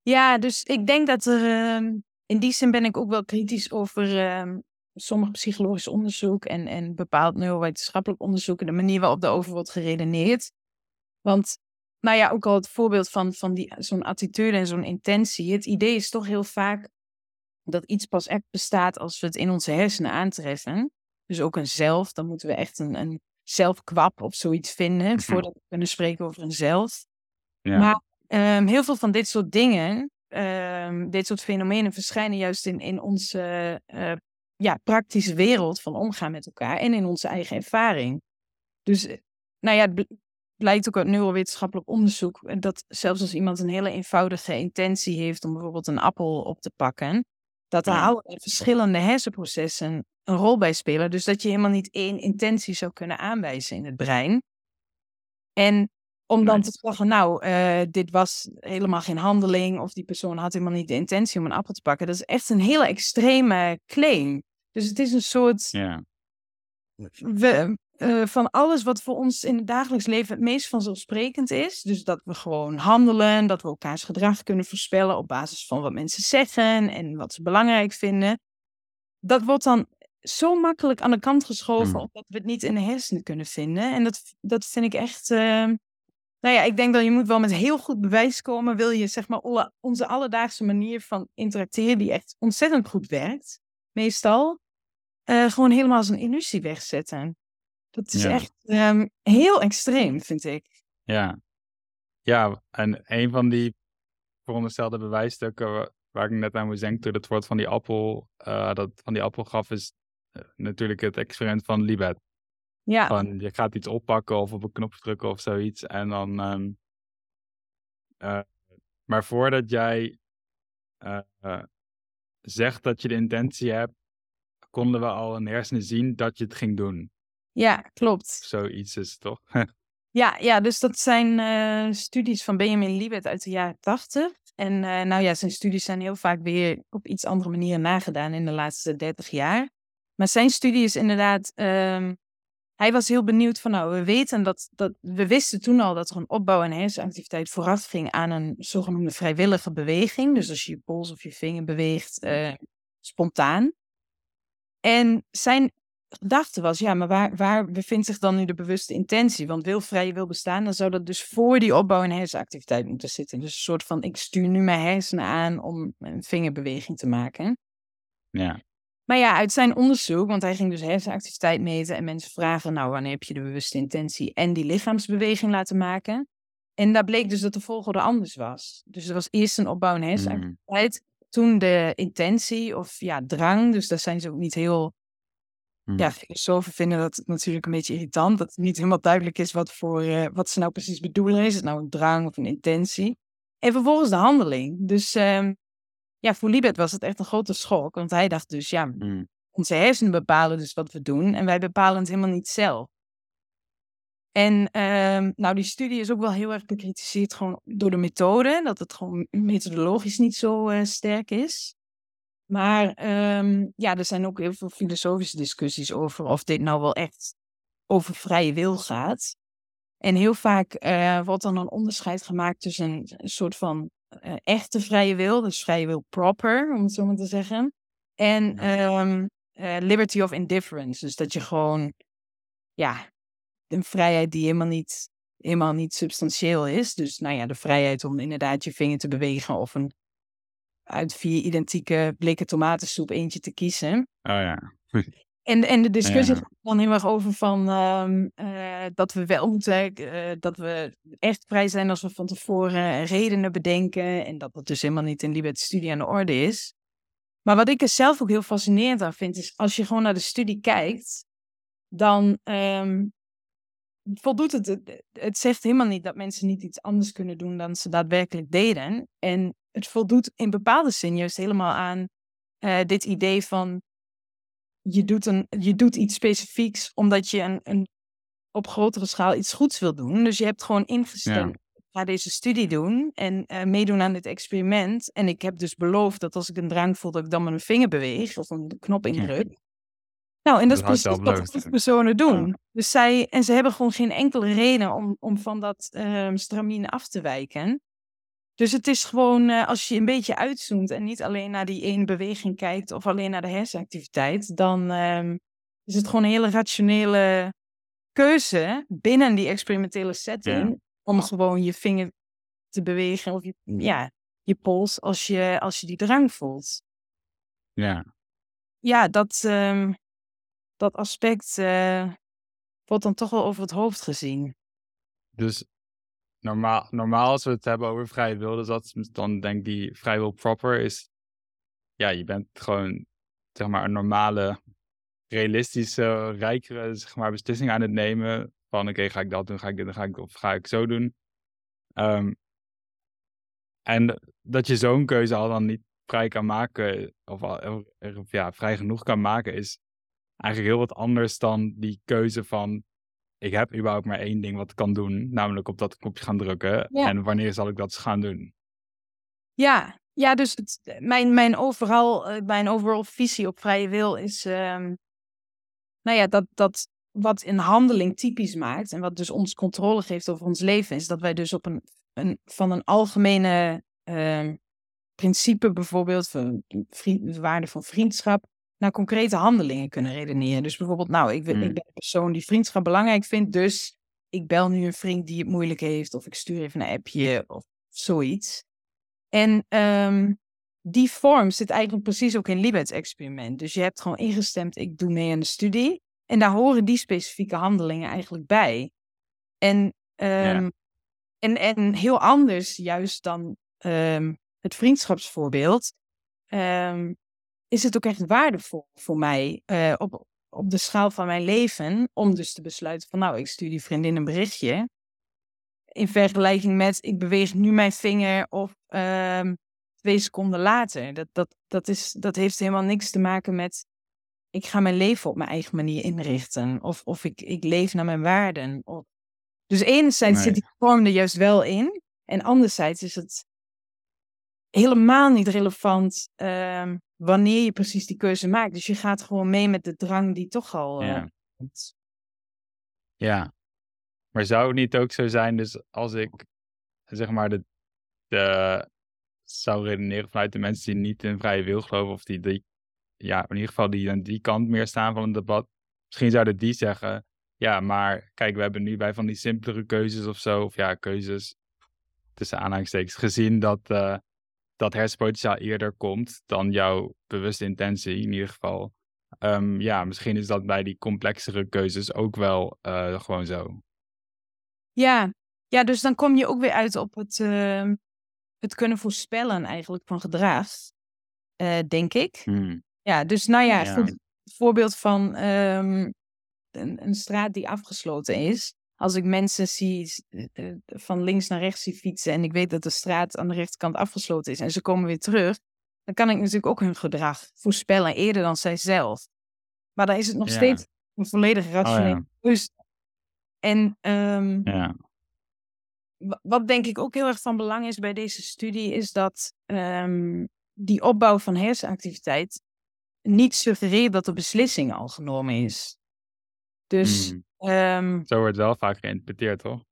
Ja, dus ik denk dat er, ehm, in die zin ben ik ook wel kritisch over uh, sommig psychologisch onderzoek en, en bepaald neurowetenschappelijk onderzoek en de manier waarop daarover wordt geredeneerd. Want, nou ja, ook al het voorbeeld van, van die, zo'n attitude en zo'n intentie. Het idee is toch heel vaak dat iets pas echt bestaat als we het in onze hersenen aantreffen. Dus ook een zelf, dan moeten we echt een, een zelfkwap of zoiets vinden mhm. voordat we kunnen spreken over een zelf. Ja. Maar um, heel veel van dit soort dingen, um, dit soort fenomenen verschijnen juist in, in onze uh, ja, praktische wereld van omgaan met elkaar en in onze eigen ervaring. Dus, eh, nou ja, het blijkt ook uit neurowetenschappelijk onderzoek dat zelfs als iemand een hele eenvoudige intentie heeft om bijvoorbeeld een appel op te pakken, dat er allerlei verschillende hersenprocessen een rol bij spelen. Dus dat je helemaal niet één intentie zou kunnen aanwijzen in het brein. En om dan te zeggen, nou, uh, dit was helemaal geen handeling, of die persoon had helemaal niet de intentie om een appel te pakken, dat is echt een hele extreme claim. Dus het is een soort. Ja. We, uh, van alles wat voor ons in het dagelijks leven het meest vanzelfsprekend is. Dus dat we gewoon handelen, dat we elkaars gedrag kunnen voorspellen op basis van wat mensen zeggen en wat ze belangrijk vinden. Dat wordt dan zo makkelijk aan de kant geschoven, mm. omdat we het niet in de hersenen kunnen vinden. En dat, dat vind ik echt. Uh, nou ja, ik denk dat je moet wel met heel goed bewijs komen. Wil je zeg maar onze alledaagse manier van interacteren, die echt ontzettend goed werkt, meestal, uh, gewoon helemaal als een illusie wegzetten. Dat is echt um, heel extreem, vind ik. Ja. Ja, en een van die veronderstelde bewijsstukken waar ik net aan moest denken toen het woord van die appel, uh, dat van die appel gaf, is uh, natuurlijk het experiment van Libet. Ja. Van, je gaat iets oppakken of op een knop drukken of zoiets. En dan. Um, uh, maar voordat jij zegt dat je de intentie hebt, konden we al in hersenen zien dat je het ging doen. Ja, klopt. Zoiets is het toch? [LAUGHS] ja, ja, dus dat zijn uh, studies van Benjamin Libet uit de jaren tachtig. En uh, nou ja, zijn studies zijn heel vaak weer op iets andere manieren nagedaan in de laatste dertig jaar. Maar zijn studie is inderdaad. Um, hij was heel benieuwd van, nou, we weten dat, dat. We wisten toen al dat er een opbouw en hersenactiviteit vooraf ging aan een zogenoemde vrijwillige beweging. Dus als je je pols of je vinger beweegt, uh, spontaan. En zijn gedachte was, ja, maar waar, waar bevindt zich dan nu de bewuste intentie? Want wil vrije wil bestaan, dan zou dat dus voor die opbouw- en hersenactiviteit moeten zitten. Dus een soort van, ik stuur nu mijn hersenen aan om een vingerbeweging te maken. Ja. Maar ja, uit zijn onderzoek, want hij ging dus hersenactiviteit meten en mensen vragen, nou, wanneer heb je de bewuste intentie en die lichaamsbeweging laten maken? En daar bleek dus dat de volgorde anders was. Dus er was eerst een opbouw- en hersenactiviteit, mm. toen de intentie of ja, drang, dus daar zijn ze ook niet heel ja, mm. filosofen vinden dat natuurlijk een beetje irritant. Dat het niet helemaal duidelijk is wat, voor, uh, wat ze nou precies bedoelen. Is het nou een drang of een intentie? En vervolgens de handeling. Dus um, ja, voor Libet was het echt een grote schok. Want hij dacht dus, ja, mm. onze hersenen bepalen dus wat we doen. En wij bepalen het helemaal niet zelf. En um, nou, die studie is ook wel heel erg bekritiseerd gewoon door de methode. Dat het gewoon methodologisch niet zo uh, sterk is. Maar ehm, ja, er zijn ook heel veel filosofische discussies over of dit nou wel echt over vrije wil gaat. En heel vaak uh, wordt dan een onderscheid gemaakt tussen een, soort van uh, echte vrije wil, dus vrije wil proper, om het zo maar te zeggen, en um, uh, liberty of indifference. Dus dat je gewoon, ja, een vrijheid die helemaal niet, helemaal niet substantieel is. Dus nou ja, de vrijheid om inderdaad je vinger te bewegen of een uit vier identieke blikken tomatensoep eentje te kiezen. Oh ja. [LAUGHS] En, en de discussie gaat dan heel erg over van uh, uh, dat we wel moeten, uh, dat we echt vrij zijn als we van tevoren redenen bedenken en dat dat dus helemaal niet in Libet studie aan de orde is. Maar wat ik er zelf ook heel fascinerend aan vind, is als je gewoon naar de studie kijkt, dan ehm, voldoet het, het zegt helemaal niet dat mensen niet iets anders kunnen doen dan ze daadwerkelijk deden. En het voldoet in bepaalde zin juist helemaal aan uh, dit idee van je doet, een, je doet iets specifieks omdat je een, een, op grotere schaal iets goeds wil doen. Dus je hebt gewoon ingestemd. Ik ga deze studie doen en uh, meedoen aan dit experiment. En ik heb dus beloofd dat als ik een drang voel, dat ik dan mijn vinger beweeg of een knop indruk. Nou, en dat, is precies wat die personen doen. Dus zij, en ze hebben gewoon geen enkele reden om, om van dat uh, stramien af te wijken. Dus het is gewoon, uh, als je een beetje uitzoomt en niet alleen naar die ene beweging kijkt of alleen naar de hersenactiviteit, dan uh, is het gewoon een hele rationele keuze binnen die experimentele setting om gewoon je vinger te bewegen of je, ja, je pols als je, als je die drang voelt. Ja. Ja, dat, um, dat aspect uh, wordt dan toch wel over het hoofd gezien. Dus normaal, normaal als we het hebben over vrije wil, dus dat dan denk ik die vrijwil proper is, ja, je bent gewoon, zeg maar, een normale, realistische, rijkere, zeg maar, beslissing aan het nemen van, oké, ga ik dat doen, ga ik dit, ga ik, of ga ik zo doen. Um, en dat je zo'n keuze al dan niet vrij kan maken, of, of ja, vrij genoeg kan maken, is eigenlijk heel wat anders dan die keuze van ik heb überhaupt maar één ding wat ik kan doen, namelijk op dat knopje gaan drukken. En wanneer zal ik dat gaan doen? Ja, ja dus het, mijn, mijn, overal, eh, mijn overal visie op vrije wil is, um, nou ja, dat, dat wat een handeling typisch maakt en wat dus ons controle geeft over ons leven, is dat wij dus op een, een van een algemene uh, principe, bijvoorbeeld van vriend, de waarde van vriendschap, naar concrete handelingen kunnen redeneren. Dus bijvoorbeeld, nou, ik, ik hmm. ben een persoon die vriendschap belangrijk vindt, dus ik bel nu een vriend die het moeilijk heeft, of ik stuur even een appje of zoiets. En um, die vorm zit eigenlijk precies ook in Libet's experiment. Dus je hebt gewoon ingestemd, ik doe mee aan de studie. En daar horen die specifieke handelingen eigenlijk bij. En, um, ja. en, en heel anders juist dan um, het vriendschapsvoorbeeld. Um, is het ook echt waardevol voor mij uh, op, op de schaal van mijn leven om dus te besluiten van nou, ik stuur die vriendin een berichtje. In vergelijking met ik beweeg nu mijn vinger of uh, twee seconden later. Dat, dat, dat, is, dat heeft helemaal niks te maken met ik ga mijn leven op mijn eigen manier inrichten. Of, of ik, ik leef naar mijn waarden. Of... Dus enerzijds zit die vorm er juist wel in. En anderzijds is het helemaal niet relevant uh, wanneer je precies die keuze maakt. Dus je gaat gewoon mee met de drang die toch al. Uh, ja. ja. Maar zou het niet ook zo zijn, dus als ik zeg maar de, de zou redeneren vanuit de mensen die niet in vrije wil geloven, of die, die ja, in ieder geval die aan die kant meer staan van een debat, misschien zouden die zeggen, ja, maar kijk, we hebben nu bij van die simpelere keuzes of zo, of ja, keuzes tussen aanhalingstekens, gezien dat, uh, dat hersenpotentiaal eerder komt dan jouw bewuste intentie, in ieder geval. Um, ja, misschien is dat bij die complexere keuzes ook wel uh, gewoon zo. Ja. ja, dus dan kom je ook weer uit op het, uh, het kunnen voorspellen eigenlijk van gedrag, uh, denk ik. Hmm. Ja, dus nou ja, ja. Goed, voorbeeld van um, een, een straat die afgesloten is als ik mensen zie eh, eh, van links naar rechts zie fietsen en ik weet dat de straat aan de rechterkant afgesloten is en ze komen weer terug, dan kan ik natuurlijk ook hun gedrag voorspellen eerder dan zij zelf. Maar dan is het nog steeds een volledig oh, rationele keuze. En um, ja. wat denk ik ook heel erg van belang is bij deze studie, is dat um, die opbouw van hersenactiviteit niet suggereert dat de beslissing al genomen is. Dus mm. Um, Zo wordt wel vaak geïnterpreteerd, toch?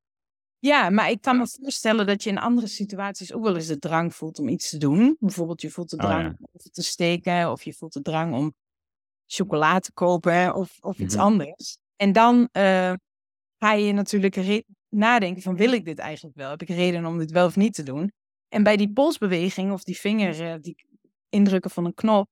Ja, maar ik kan me voorstellen dat je in andere situaties ook wel eens de drang voelt om iets te doen. Bijvoorbeeld, je voelt de oh, drang om te steken, of je voelt de drang om chocolade te kopen, of, of iets mhm. anders. En dan uh, ga je natuurlijk nadenken van, wil ik dit eigenlijk wel? Heb ik reden om dit wel of niet te doen? En bij die polsbeweging, of die vinger, uh, die indrukken van een knop,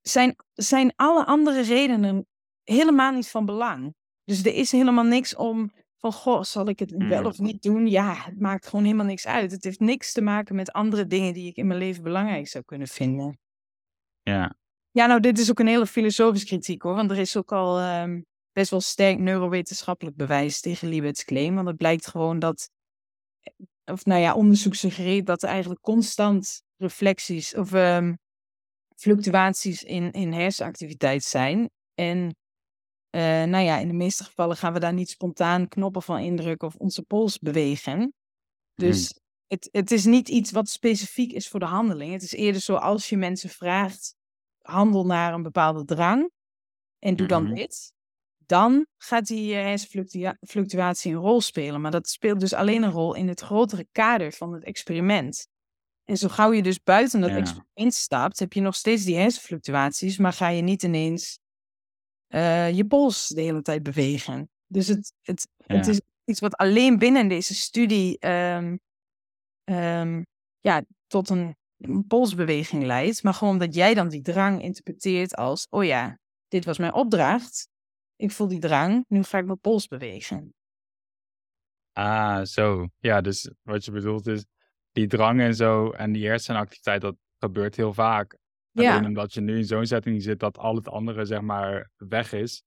zijn, zijn alle andere redenen helemaal niet van belang. Dus er is helemaal niks om van, goh, zal ik het wel mm. of niet doen? Ja, het maakt gewoon helemaal niks uit. Het heeft niks te maken met andere dingen die ik in mijn leven belangrijk zou kunnen vinden. Ja. Ja, nou, dit is ook een hele filosofische kritiek hoor. Want er is ook al ehm, best wel sterk neurowetenschappelijk bewijs tegen Libet's claim. Want het blijkt gewoon dat, of nou ja, onderzoek suggereert dat er eigenlijk constant reflecties of ehm, fluctuaties in, in hersenactiviteit zijn. En uh, nou ja, in de meeste gevallen gaan we daar niet spontaan knoppen van indrukken of onze pols bewegen. Dus hmm. het, het is niet iets wat specifiek is voor de handeling. Het is eerder zo als je mensen vraagt, handel naar een bepaalde drang en doe dan mm-hmm. dit. Dan gaat die uh, hersenfluctuatie een rol spelen. Maar dat speelt dus alleen een rol in het grotere kader van het experiment. En zo gauw je dus buiten dat experiment stapt, heb je nog steeds die hersenfluctuaties, maar ga je niet ineens uh, je pols de hele tijd bewegen. Dus het, het, het is iets wat alleen binnen deze studie um, um, ja, tot een, een, polsbeweging leidt. Maar gewoon dat jij dan die drang interpreteert als: oh ja, dit was mijn opdracht. Ik voel die drang, nu ga ik mijn pols bewegen. Ah, zo. Ja, dus wat je bedoelt is die drang en zo en die hersenactiviteit, dat gebeurt heel vaak. Ja. Alleen omdat je nu in zo'n setting zit dat al het andere zeg maar weg is,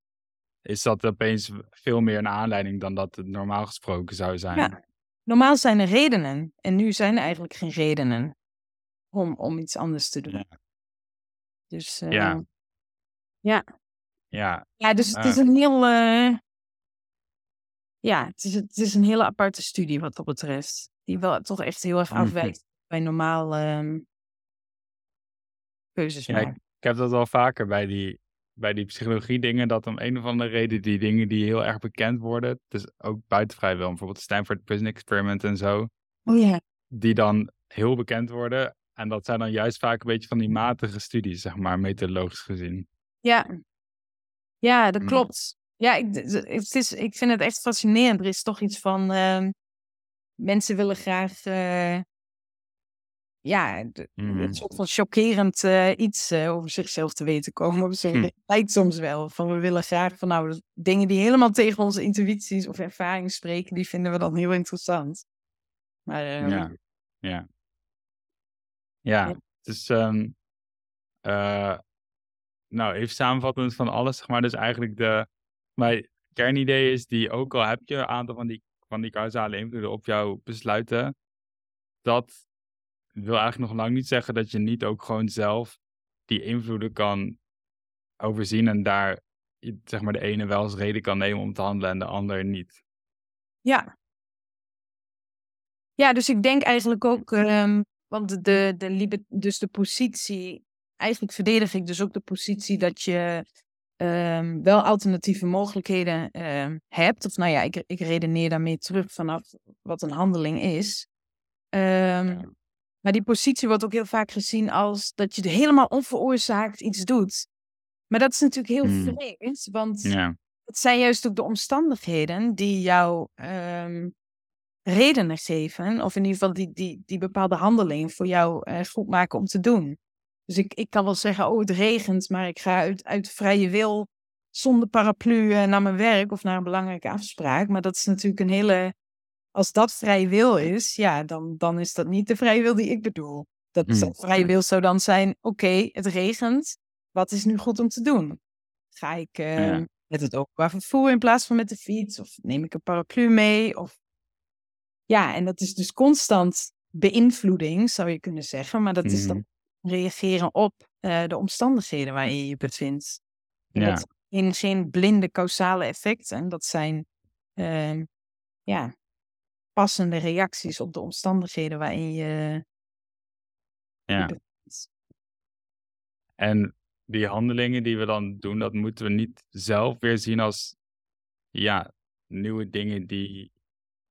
is dat opeens veel meer een aanleiding dan dat het normaal gesproken zou zijn. Ja. Normaal zijn er redenen en nu zijn er eigenlijk geen redenen om, om iets anders te doen. Ja. Dus uh, ja. ja. Ja. Ja, dus het is een heel. Uh, ja, het is, het is een hele aparte studie wat dat betreft. Die wel toch echt heel erg afwijkt bij normaal um, keuzes ja, ik, ik, heb dat wel vaker bij die, bij die psychologie dingen, dat om een of andere reden die dingen die heel erg bekend worden, dus ook buiten vrijwel, bijvoorbeeld de Stanford Prison Experiment en zo, oh, ja. die dan heel bekend worden. En dat zijn dan juist vaak een beetje van die matige studies, zeg maar, methodologisch gezien. Ja, ja dat mm. klopt. Ja, ik, het is, ik vind het echt fascinerend. Er is toch iets van. Uh, mensen willen graag. Uh, ja, mm. een soort van chockerend uh, iets uh, over zichzelf te weten komen. Zo. Hm. lijkt soms wel. Van we willen graag van nou, dingen die helemaal tegen onze intuïties of ervaringen spreken, die vinden we dan heel interessant. Maar, uh, ja, ja. Ja, het is. Um, nou, even samenvattend van alles, zeg maar. Dus eigenlijk de mijn kernidee is die, ook al heb je een aantal van die, van die causale invloeden op jouw besluiten, dat wil eigenlijk nog lang niet zeggen dat je niet ook gewoon zelf die invloeden kan overzien en daar zeg maar de ene wel als reden kan nemen om te handelen en de ander niet. Ja. Ja, dus ik denk eigenlijk ook, um, want de, de, dus de positie, eigenlijk verdedig ik dus ook de positie dat je um, wel alternatieve mogelijkheden uh, hebt. Of nou ja, ik, ik redeneer daarmee terug vanaf wat een handeling is. Um, maar die positie wordt ook heel vaak gezien als dat je helemaal onveroorzaakt iets doet. Maar dat is natuurlijk heel hmm. vreemd, want ja. het zijn juist ook de omstandigheden die jou um, redenen geven, of in ieder geval die, die, die bepaalde handeling voor jou uh, goed maken om te doen. Dus ik, ik kan wel zeggen, oh het regent, maar ik ga uit, uit vrije wil zonder paraplu uh, naar mijn werk of naar een belangrijke afspraak. Maar dat is natuurlijk een hele, als dat vrije wil is, ja, dan, dan is dat niet de vrije wil die ik bedoel. Dat, mm. vrije wil zou dan zijn, oké, het regent, wat is nu goed om te doen? Ga ik uh, met het openbaar vervoer in plaats van met de fiets? Of neem ik een paraplu mee? Of... Ja, en dat is dus constant beïnvloeding, zou je kunnen zeggen. Maar dat is dan mm-hmm. reageren op uh, de omstandigheden waarin je je bevindt. Ja. Dat zijn geen blinde causale effecten. Dat zijn uh, ja, passende reacties op de omstandigheden waarin je. Ja. En die handelingen die we dan doen, dat moeten we niet zelf weer zien als ja, nieuwe dingen die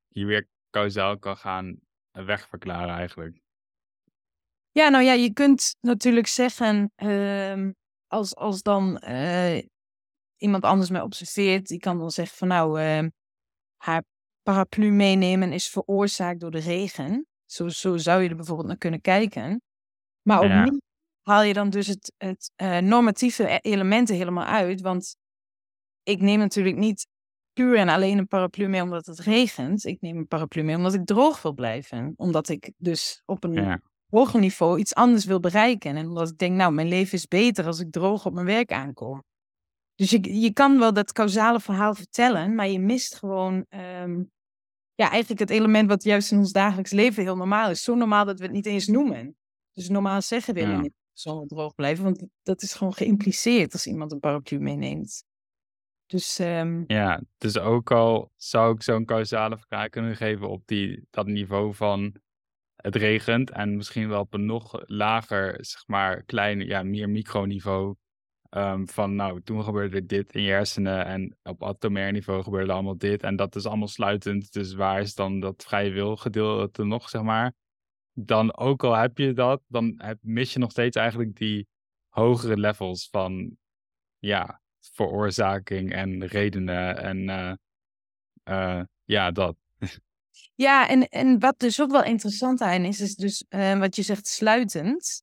je weer kausaal kan gaan wegverklaren eigenlijk. Ja, nou ja, je kunt natuurlijk zeggen, uh, als, als dan uh, iemand anders mij observeert, die kan dan zeggen van nou, uh, haar paraplu meenemen is veroorzaakt door de regen. Zo, zo zou je er bijvoorbeeld naar kunnen kijken. Maar opnieuw haal je dan dus het, het uh, normatieve e-, elementen helemaal uit. Want ik neem natuurlijk niet puur en alleen een paraplu mee omdat het regent. Ik neem een paraplu mee omdat ik droog wil blijven. Omdat ik dus op een hoger niveau iets anders wil bereiken. En omdat ik denk, nou, mijn leven is beter als ik droog op mijn werk aankom. Dus je, je kan wel dat causale verhaal vertellen, maar je mist gewoon ehm, ja, eigenlijk het element wat juist in ons dagelijks leven heel normaal is. Zo normaal dat we het niet eens noemen. Dus normaal zeggen we ja. niet zo droog blijven, want dat is gewoon geïmpliceerd als iemand een paraplu meeneemt. Dus, um... Ja, dus ook al zou ik zo'n causale vraag kunnen geven op die, dat niveau van het regent en misschien wel op een nog lager, zeg maar, klein, ja, meer microniveau um, van nou, toen gebeurde dit in je hersenen en op atomair niveau gebeurde allemaal dit en dat is allemaal sluitend, dus waar is dan dat vrije wil gedeelte nog, zeg maar. Dan ook al heb je dat, dan heb, mis je nog steeds eigenlijk die hogere levels van, ja, veroorzaking en redenen en uh, uh, ja, dat. Ja, en, en wat dus ook wel interessant aan is, is dus uh, wat je zegt sluitend.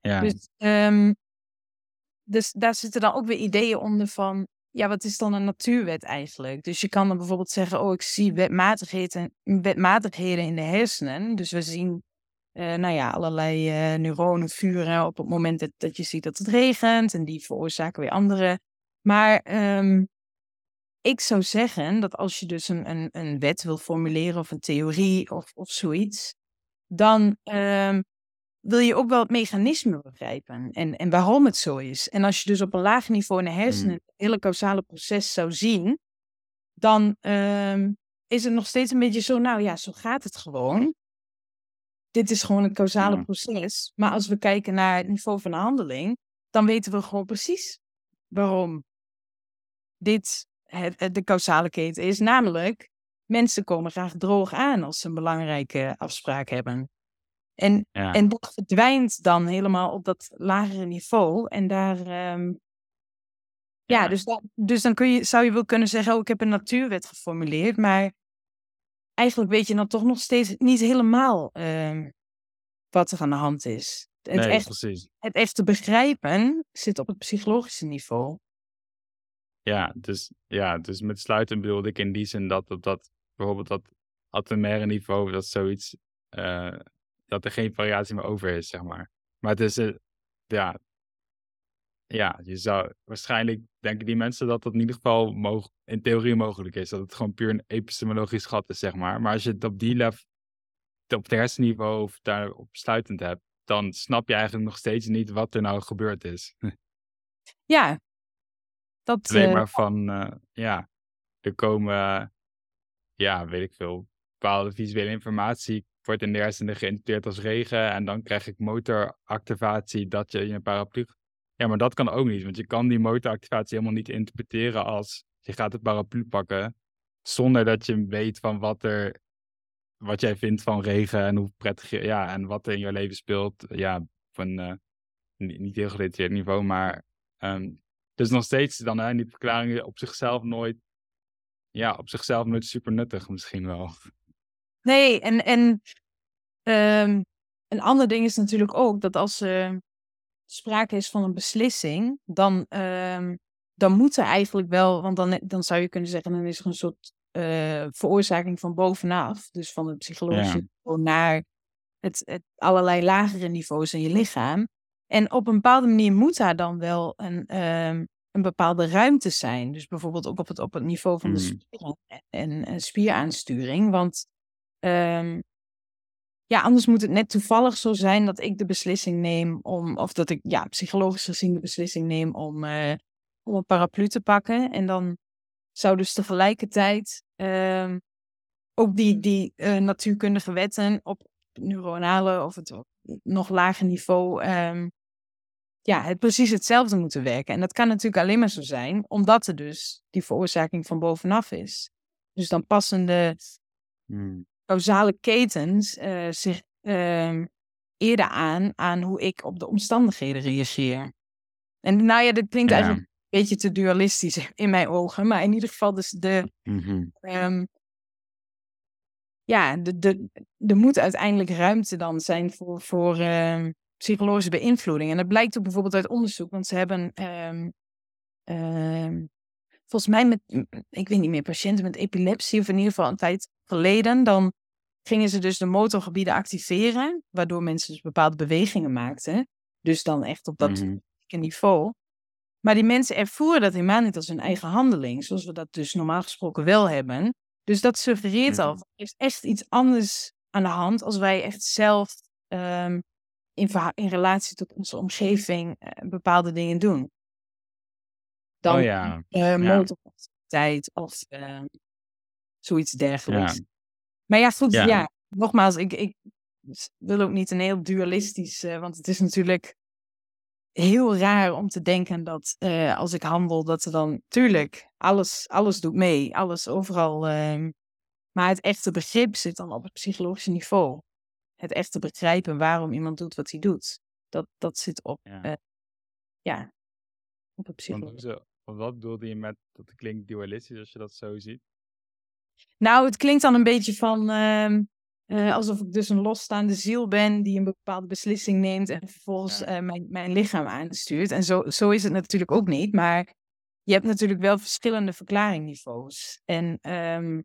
Ja. Dus, um, dus daar zitten dan ook weer ideeën onder van, ja, wat is dan een natuurwet eigenlijk? Dus je kan dan bijvoorbeeld zeggen, oh, ik zie wetmatigheden, wetmatigheden in de hersenen. Dus we zien, uh, nou ja, allerlei uh, neuronen vuren op het moment dat, dat je ziet dat het regent. En die veroorzaken weer andere maar ehm, ik zou zeggen dat als je dus een, een, een wet wil formuleren of een theorie of, of zoiets, dan ehm, wil je ook wel het mechanisme begrijpen en, en waarom het zo is. En als je dus op een laag niveau in de hersenen mm. het hele causale proces zou zien, dan ehm, is het nog steeds een beetje zo, nou ja, zo gaat het gewoon. Dit is gewoon het causale proces. Maar als we kijken naar het niveau van de handeling, dan weten we gewoon precies waarom dit het, de causale keten is. Namelijk, mensen komen graag droog aan als ze een belangrijke afspraak hebben. En, en dat verdwijnt dan helemaal op dat lagere niveau. En daar. Ehm, ja, ja, dus, dus dan kun je, zou je wel kunnen zeggen: Oh, ik heb een natuurwet geformuleerd. Maar eigenlijk weet je dan toch nog steeds niet helemaal um, wat er aan de hand is. Het, nee, echt, precies. het echt te begrijpen zit op het psychologische niveau. Ja, dus, ja, dus met sluiten bedoelde ik in die zin dat op dat, bijvoorbeeld dat atomaire niveau, dat zoiets, uh, dat er geen variatie meer over is, zeg maar. Maar het is, uh, ja, ja, je zou waarschijnlijk denken die mensen dat dat in ieder geval moog, in theorie mogelijk is. Dat het gewoon puur een epistemologisch gat is, zeg maar. Maar als je het op die level, op het hersenniveau of daarop sluitend hebt, dan snap je eigenlijk nog steeds niet wat er nou gebeurd is. [LAUGHS] Ja, dat, Alleen uh... maar van, uh, ja, er komen, ja, weet ik veel, bepaalde visuele informatie wordt in de hersenen geïnterpreteerd als regen en dan krijg ik motoractivatie dat je een paraplu... Ja, maar dat kan ook niet, want je kan die motoractivatie helemaal niet interpreteren als je gaat de paraplu pakken zonder dat je weet van wat er wat jij vindt van regen en hoe prettig je, ja, en wat er in je leven speelt. Ja, een uh, niet, niet heel gedetailleerd niveau, maar um, dus nog steeds dan hè, die verklaringen op zichzelf nooit, ja, op zichzelf nooit super nuttig misschien wel. Nee, en, en um, een ander ding is natuurlijk ook dat als er uh, sprake is van een beslissing, dan, um, dan moet er eigenlijk wel, want dan, dan zou je kunnen zeggen, dan is er een soort uh, veroorzaking van bovenaf, dus van het psychologische ja. niveau naar het, het allerlei lagere niveaus in je lichaam. En op een bepaalde manier moet daar dan wel een, um, een bepaalde ruimte zijn. Dus bijvoorbeeld ook op het, op het niveau van de hmm. spieren en, en spieraansturing. Want um, ja, anders moet het net toevallig zo zijn dat ik de beslissing neem om, of dat ik ja, psychologisch gezien de beslissing neem om, uh, om een paraplu te pakken. En dan zou dus tegelijkertijd um, ook die, die uh, natuurkundige wetten op neuronale of het nog lager niveau um, ja, het precies hetzelfde moeten werken. En dat kan natuurlijk alleen maar zo zijn, omdat er dus die veroorzaking van bovenaf is. Dus dan passen de hmm. Causale ketens uh, zich uh, eerder aan aan hoe ik op de omstandigheden reageer. En nou ja, dat klinkt eigenlijk een beetje te dualistisch [LAUGHS] in mijn ogen, maar in ieder geval dus de... Mm-hmm. Um, ja, de, de, er moet uiteindelijk ruimte dan zijn voor, voor, uh, psychologische beïnvloeding. En dat blijkt ook bijvoorbeeld uit onderzoek, want ze hebben um, volgens mij met, ik weet niet meer, patiënten met epilepsie, of in ieder geval een tijd geleden, dan gingen ze dus de motorgebieden activeren, waardoor mensen dus bepaalde bewegingen maakten. Dus dan echt op dat mm niveau. Maar die mensen ervoeren dat helemaal niet als hun eigen handeling, zoals we dat dus normaal gesproken wel hebben. Dus dat suggereert al, mhm. er is echt iets anders aan de hand als wij echt zelf um, in, in, relatie tot onze omgeving uh, bepaalde dingen doen. Dan oh ja. Uh, tijd of uh, zoiets dergelijks. Ja. Maar ja, goed, ja. ja. Nogmaals, ik, ik wil ook niet een heel dualistisch, uh, want het is natuurlijk heel raar om te denken dat uh, als ik handel, dat er dan, tuurlijk, alles, alles doet mee, alles overal. Uh, maar het echte begrip zit dan op het psychologische niveau. Het echte begrijpen waarom iemand doet wat hij doet. Dat, dat zit op, ja. Ja op het psychologische. Wat bedoelde je met dat klinkt dualistisch als je dat zo ziet? Nou, het klinkt dan een beetje van uh, uh, alsof ik dus een losstaande ziel ben die een bepaalde beslissing neemt en vervolgens uh, mijn, mijn lichaam aanstuurt. En zo, zo is het natuurlijk ook niet, maar je hebt natuurlijk wel verschillende verklaringniveaus. En um,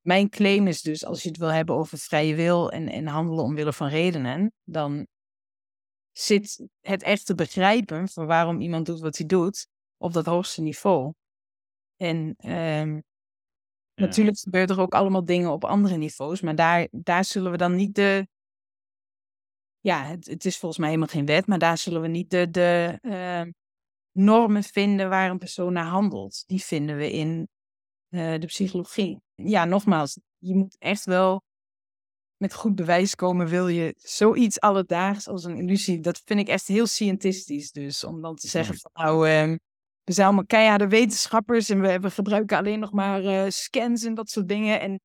mijn claim is dus, als je het wil hebben over vrije wil en, en handelen omwille van redenen, dan zit het echte begrijpen van waarom iemand doet wat hij doet op dat hoogste niveau. En um, Natuurlijk gebeuren er ook allemaal dingen op andere niveaus, maar daar, daar zullen we dan niet de. Ja, het, het is volgens mij helemaal geen wet, maar daar zullen we niet de, de uh, normen vinden waar een persoon naar handelt. Die vinden we in uh, de psychologie. Ja, nogmaals, je moet echt wel met goed bewijs komen, wil je zoiets alledaags als een illusie. Dat vind ik echt heel scientistisch. Dus om dan te zeggen van nou, uh, we zijn allemaal keiharde wetenschappers en we, gebruiken alleen nog maar uh, scans en dat soort dingen. En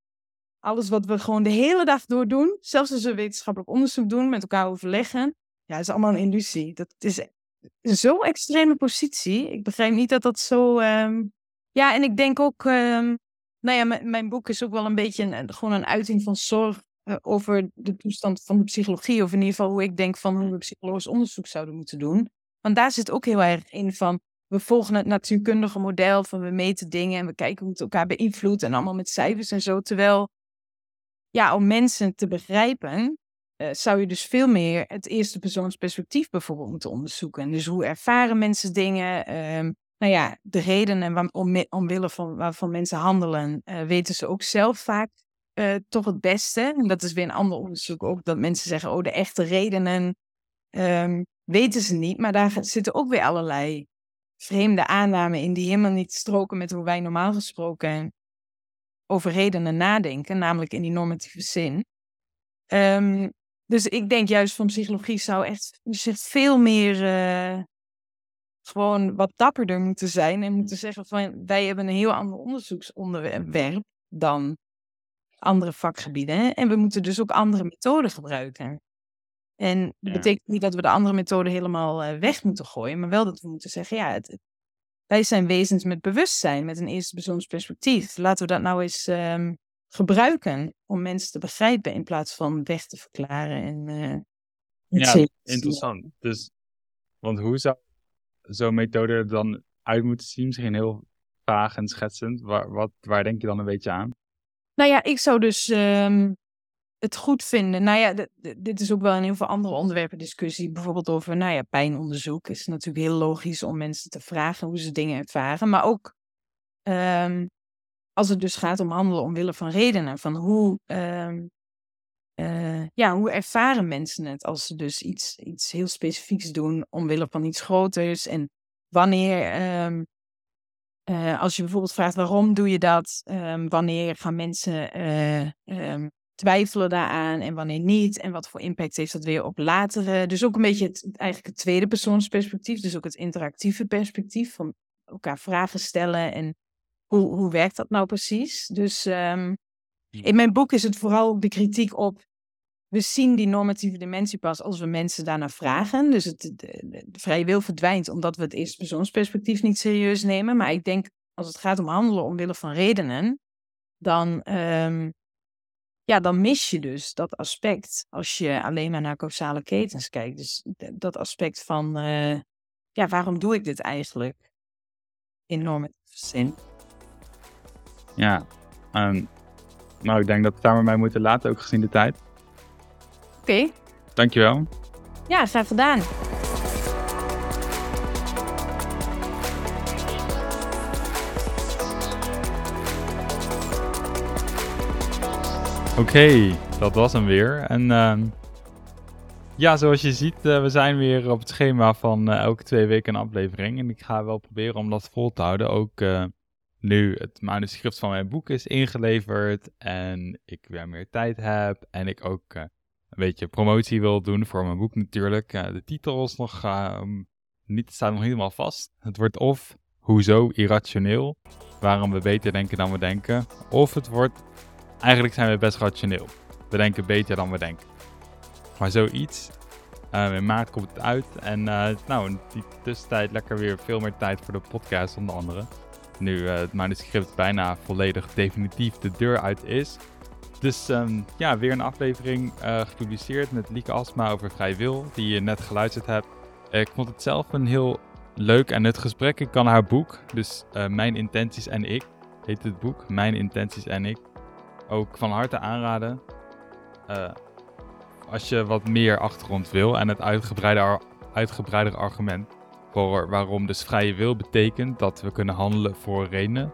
alles wat we gewoon de hele dag door doen, zelfs als we wetenschappelijk onderzoek doen, met elkaar overleggen, ja, is allemaal een illusie. Dat is zo'n extreme positie. Ik begrijp niet dat dat zo. Um... Ja, en ik denk ook, um... nou ja, mijn boek is ook wel een beetje een, gewoon een uiting van zorg uh, over de toestand van de psychologie. Of in ieder geval hoe ik denk van hoe we psychologisch onderzoek zouden moeten doen. Want daar zit ook heel erg in van we volgen het natuurkundige model van we meten dingen en we kijken hoe het elkaar beïnvloedt en allemaal met cijfers en zo. Terwijl, ja, om mensen te begrijpen, uh, zou je dus veel meer het eerste persoonsperspectief bijvoorbeeld moeten onderzoeken. Dus hoe ervaren mensen dingen? Um, nou ja, de redenen waar, om, omwille van waarvan mensen handelen, uh, weten ze ook zelf vaak uh, toch het beste. En dat is weer een ander onderzoek ook, dat mensen zeggen, oh, de echte redenen um, weten ze niet. Maar daar zitten ook weer allerlei vreemde aannamen in die helemaal niet stroken met hoe wij normaal gesproken over redenen nadenken, namelijk in die normatieve zin. Um, dus ik denk juist van psychologie zou echt veel meer uh, gewoon wat dapperder moeten zijn en moeten zeggen van wij hebben een heel ander onderzoeksonderwerp dan andere vakgebieden en we moeten dus ook andere methoden gebruiken. En dat betekent niet dat we de andere methode helemaal uh, weg moeten gooien, maar wel dat we moeten zeggen, ja, het, wij zijn wezens met bewustzijn, met een eerste persoonsperspectief. Laten we dat nou eens um, gebruiken om mensen te begrijpen in plaats van weg te verklaren. En, uh, ja, interessant. Dus, want hoe zou zo'n methode er dan uit moeten zien? Misschien heel vaag en schetsend. Waar, wat, waar denk je dan een beetje aan? Nou ja, ik zou dus um, het goed vinden. Nou ja, dit is ook wel in heel veel andere onderwerpen discussie. Bijvoorbeeld over, nou ja, pijnonderzoek. is natuurlijk heel logisch om mensen te vragen hoe ze dingen ervaren. Maar ook um, als het dus gaat om handelen omwille van redenen. Van hoe, um, uh, ja, hoe ervaren mensen het als ze dus iets, iets heel specifieks doen omwille van iets groters. En wanneer, um, uh, als je bijvoorbeeld vraagt waarom doe je dat? wanneer gaan mensen uh, twijfelen daaraan en wanneer niet. En wat voor impact heeft dat weer op latere. Dus ook een beetje het, eigenlijk het tweede persoonsperspectief. Dus ook het interactieve perspectief van elkaar vragen stellen. En hoe, hoe werkt dat nou precies? Dus um, in mijn boek is het vooral ook de kritiek op. We zien die normatieve dimensie pas als we mensen daarna vragen. Dus het, de, de, de vrije wil verdwijnt omdat we het eerste persoonsperspectief niet serieus nemen. Maar ik denk als het gaat om handelen omwille van redenen, dan um, ja, dan mis je dus dat aspect als je alleen maar naar causale ketens kijkt. Dus dat aspect van, uh, ja, waarom doe ik dit eigenlijk? In normatieve zin. Ja, um, Nou, ik denk dat we het daar maar bij moeten laten, ook gezien de tijd. Oké. Okay. Dankjewel. Ja, graag gedaan. Oké, dat was hem weer. En uh, ja, zoals je ziet, uh, we zijn weer op het schema van uh, elke twee weken een aflevering. En ik ga wel proberen om dat vol te houden. Ook eh, nu het manuscript van mijn boek is ingeleverd en ik weer meer tijd heb. En ik ook een beetje promotie wil doen voor mijn boek natuurlijk. de titel is nog niet, staat nog helemaal vast. Het wordt of Hoezo irrationeel? Waarom we beter denken dan we denken. Of het wordt Eigenlijk zijn we best rationeel. We denken beter dan we denken. Maar zoiets. Uh, in maart komt het uit. En uh, nou, in die tussentijd lekker weer veel meer tijd voor de podcast onder andere. Nu uh, het manuscript bijna volledig definitief de deur uit is. Dus um, ja, weer een aflevering gepubliceerd met Lieke Asma over vrij wil, die je net geluisterd hebt. ik vond het zelf een heel leuk en nut gesprek. Ik kan haar boek, dus Mijn Intenties en Ik, heet het boek. Mijn Intenties en Ik ook van harte aanraden. Uh, als je wat meer achtergrond wil en het uitgebreide, uitgebreidere argument voor waarom dus vrije wil betekent dat we kunnen handelen voor redenen.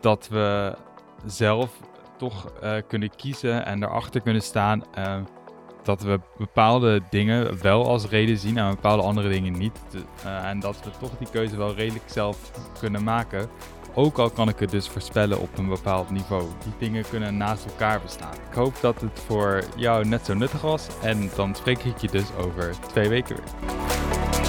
Dat we zelf toch uh, kunnen kiezen en erachter kunnen staan. Uh, dat we bepaalde dingen wel als reden zien en bepaalde andere dingen niet. en dat we toch die keuze wel redelijk zelf kunnen maken. Ook al kan ik het dus voorspellen op een bepaald niveau. Die dingen kunnen naast elkaar bestaan. Ik hoop dat het voor jou net zo nuttig was. En dan spreek ik je dus over twee weken weer.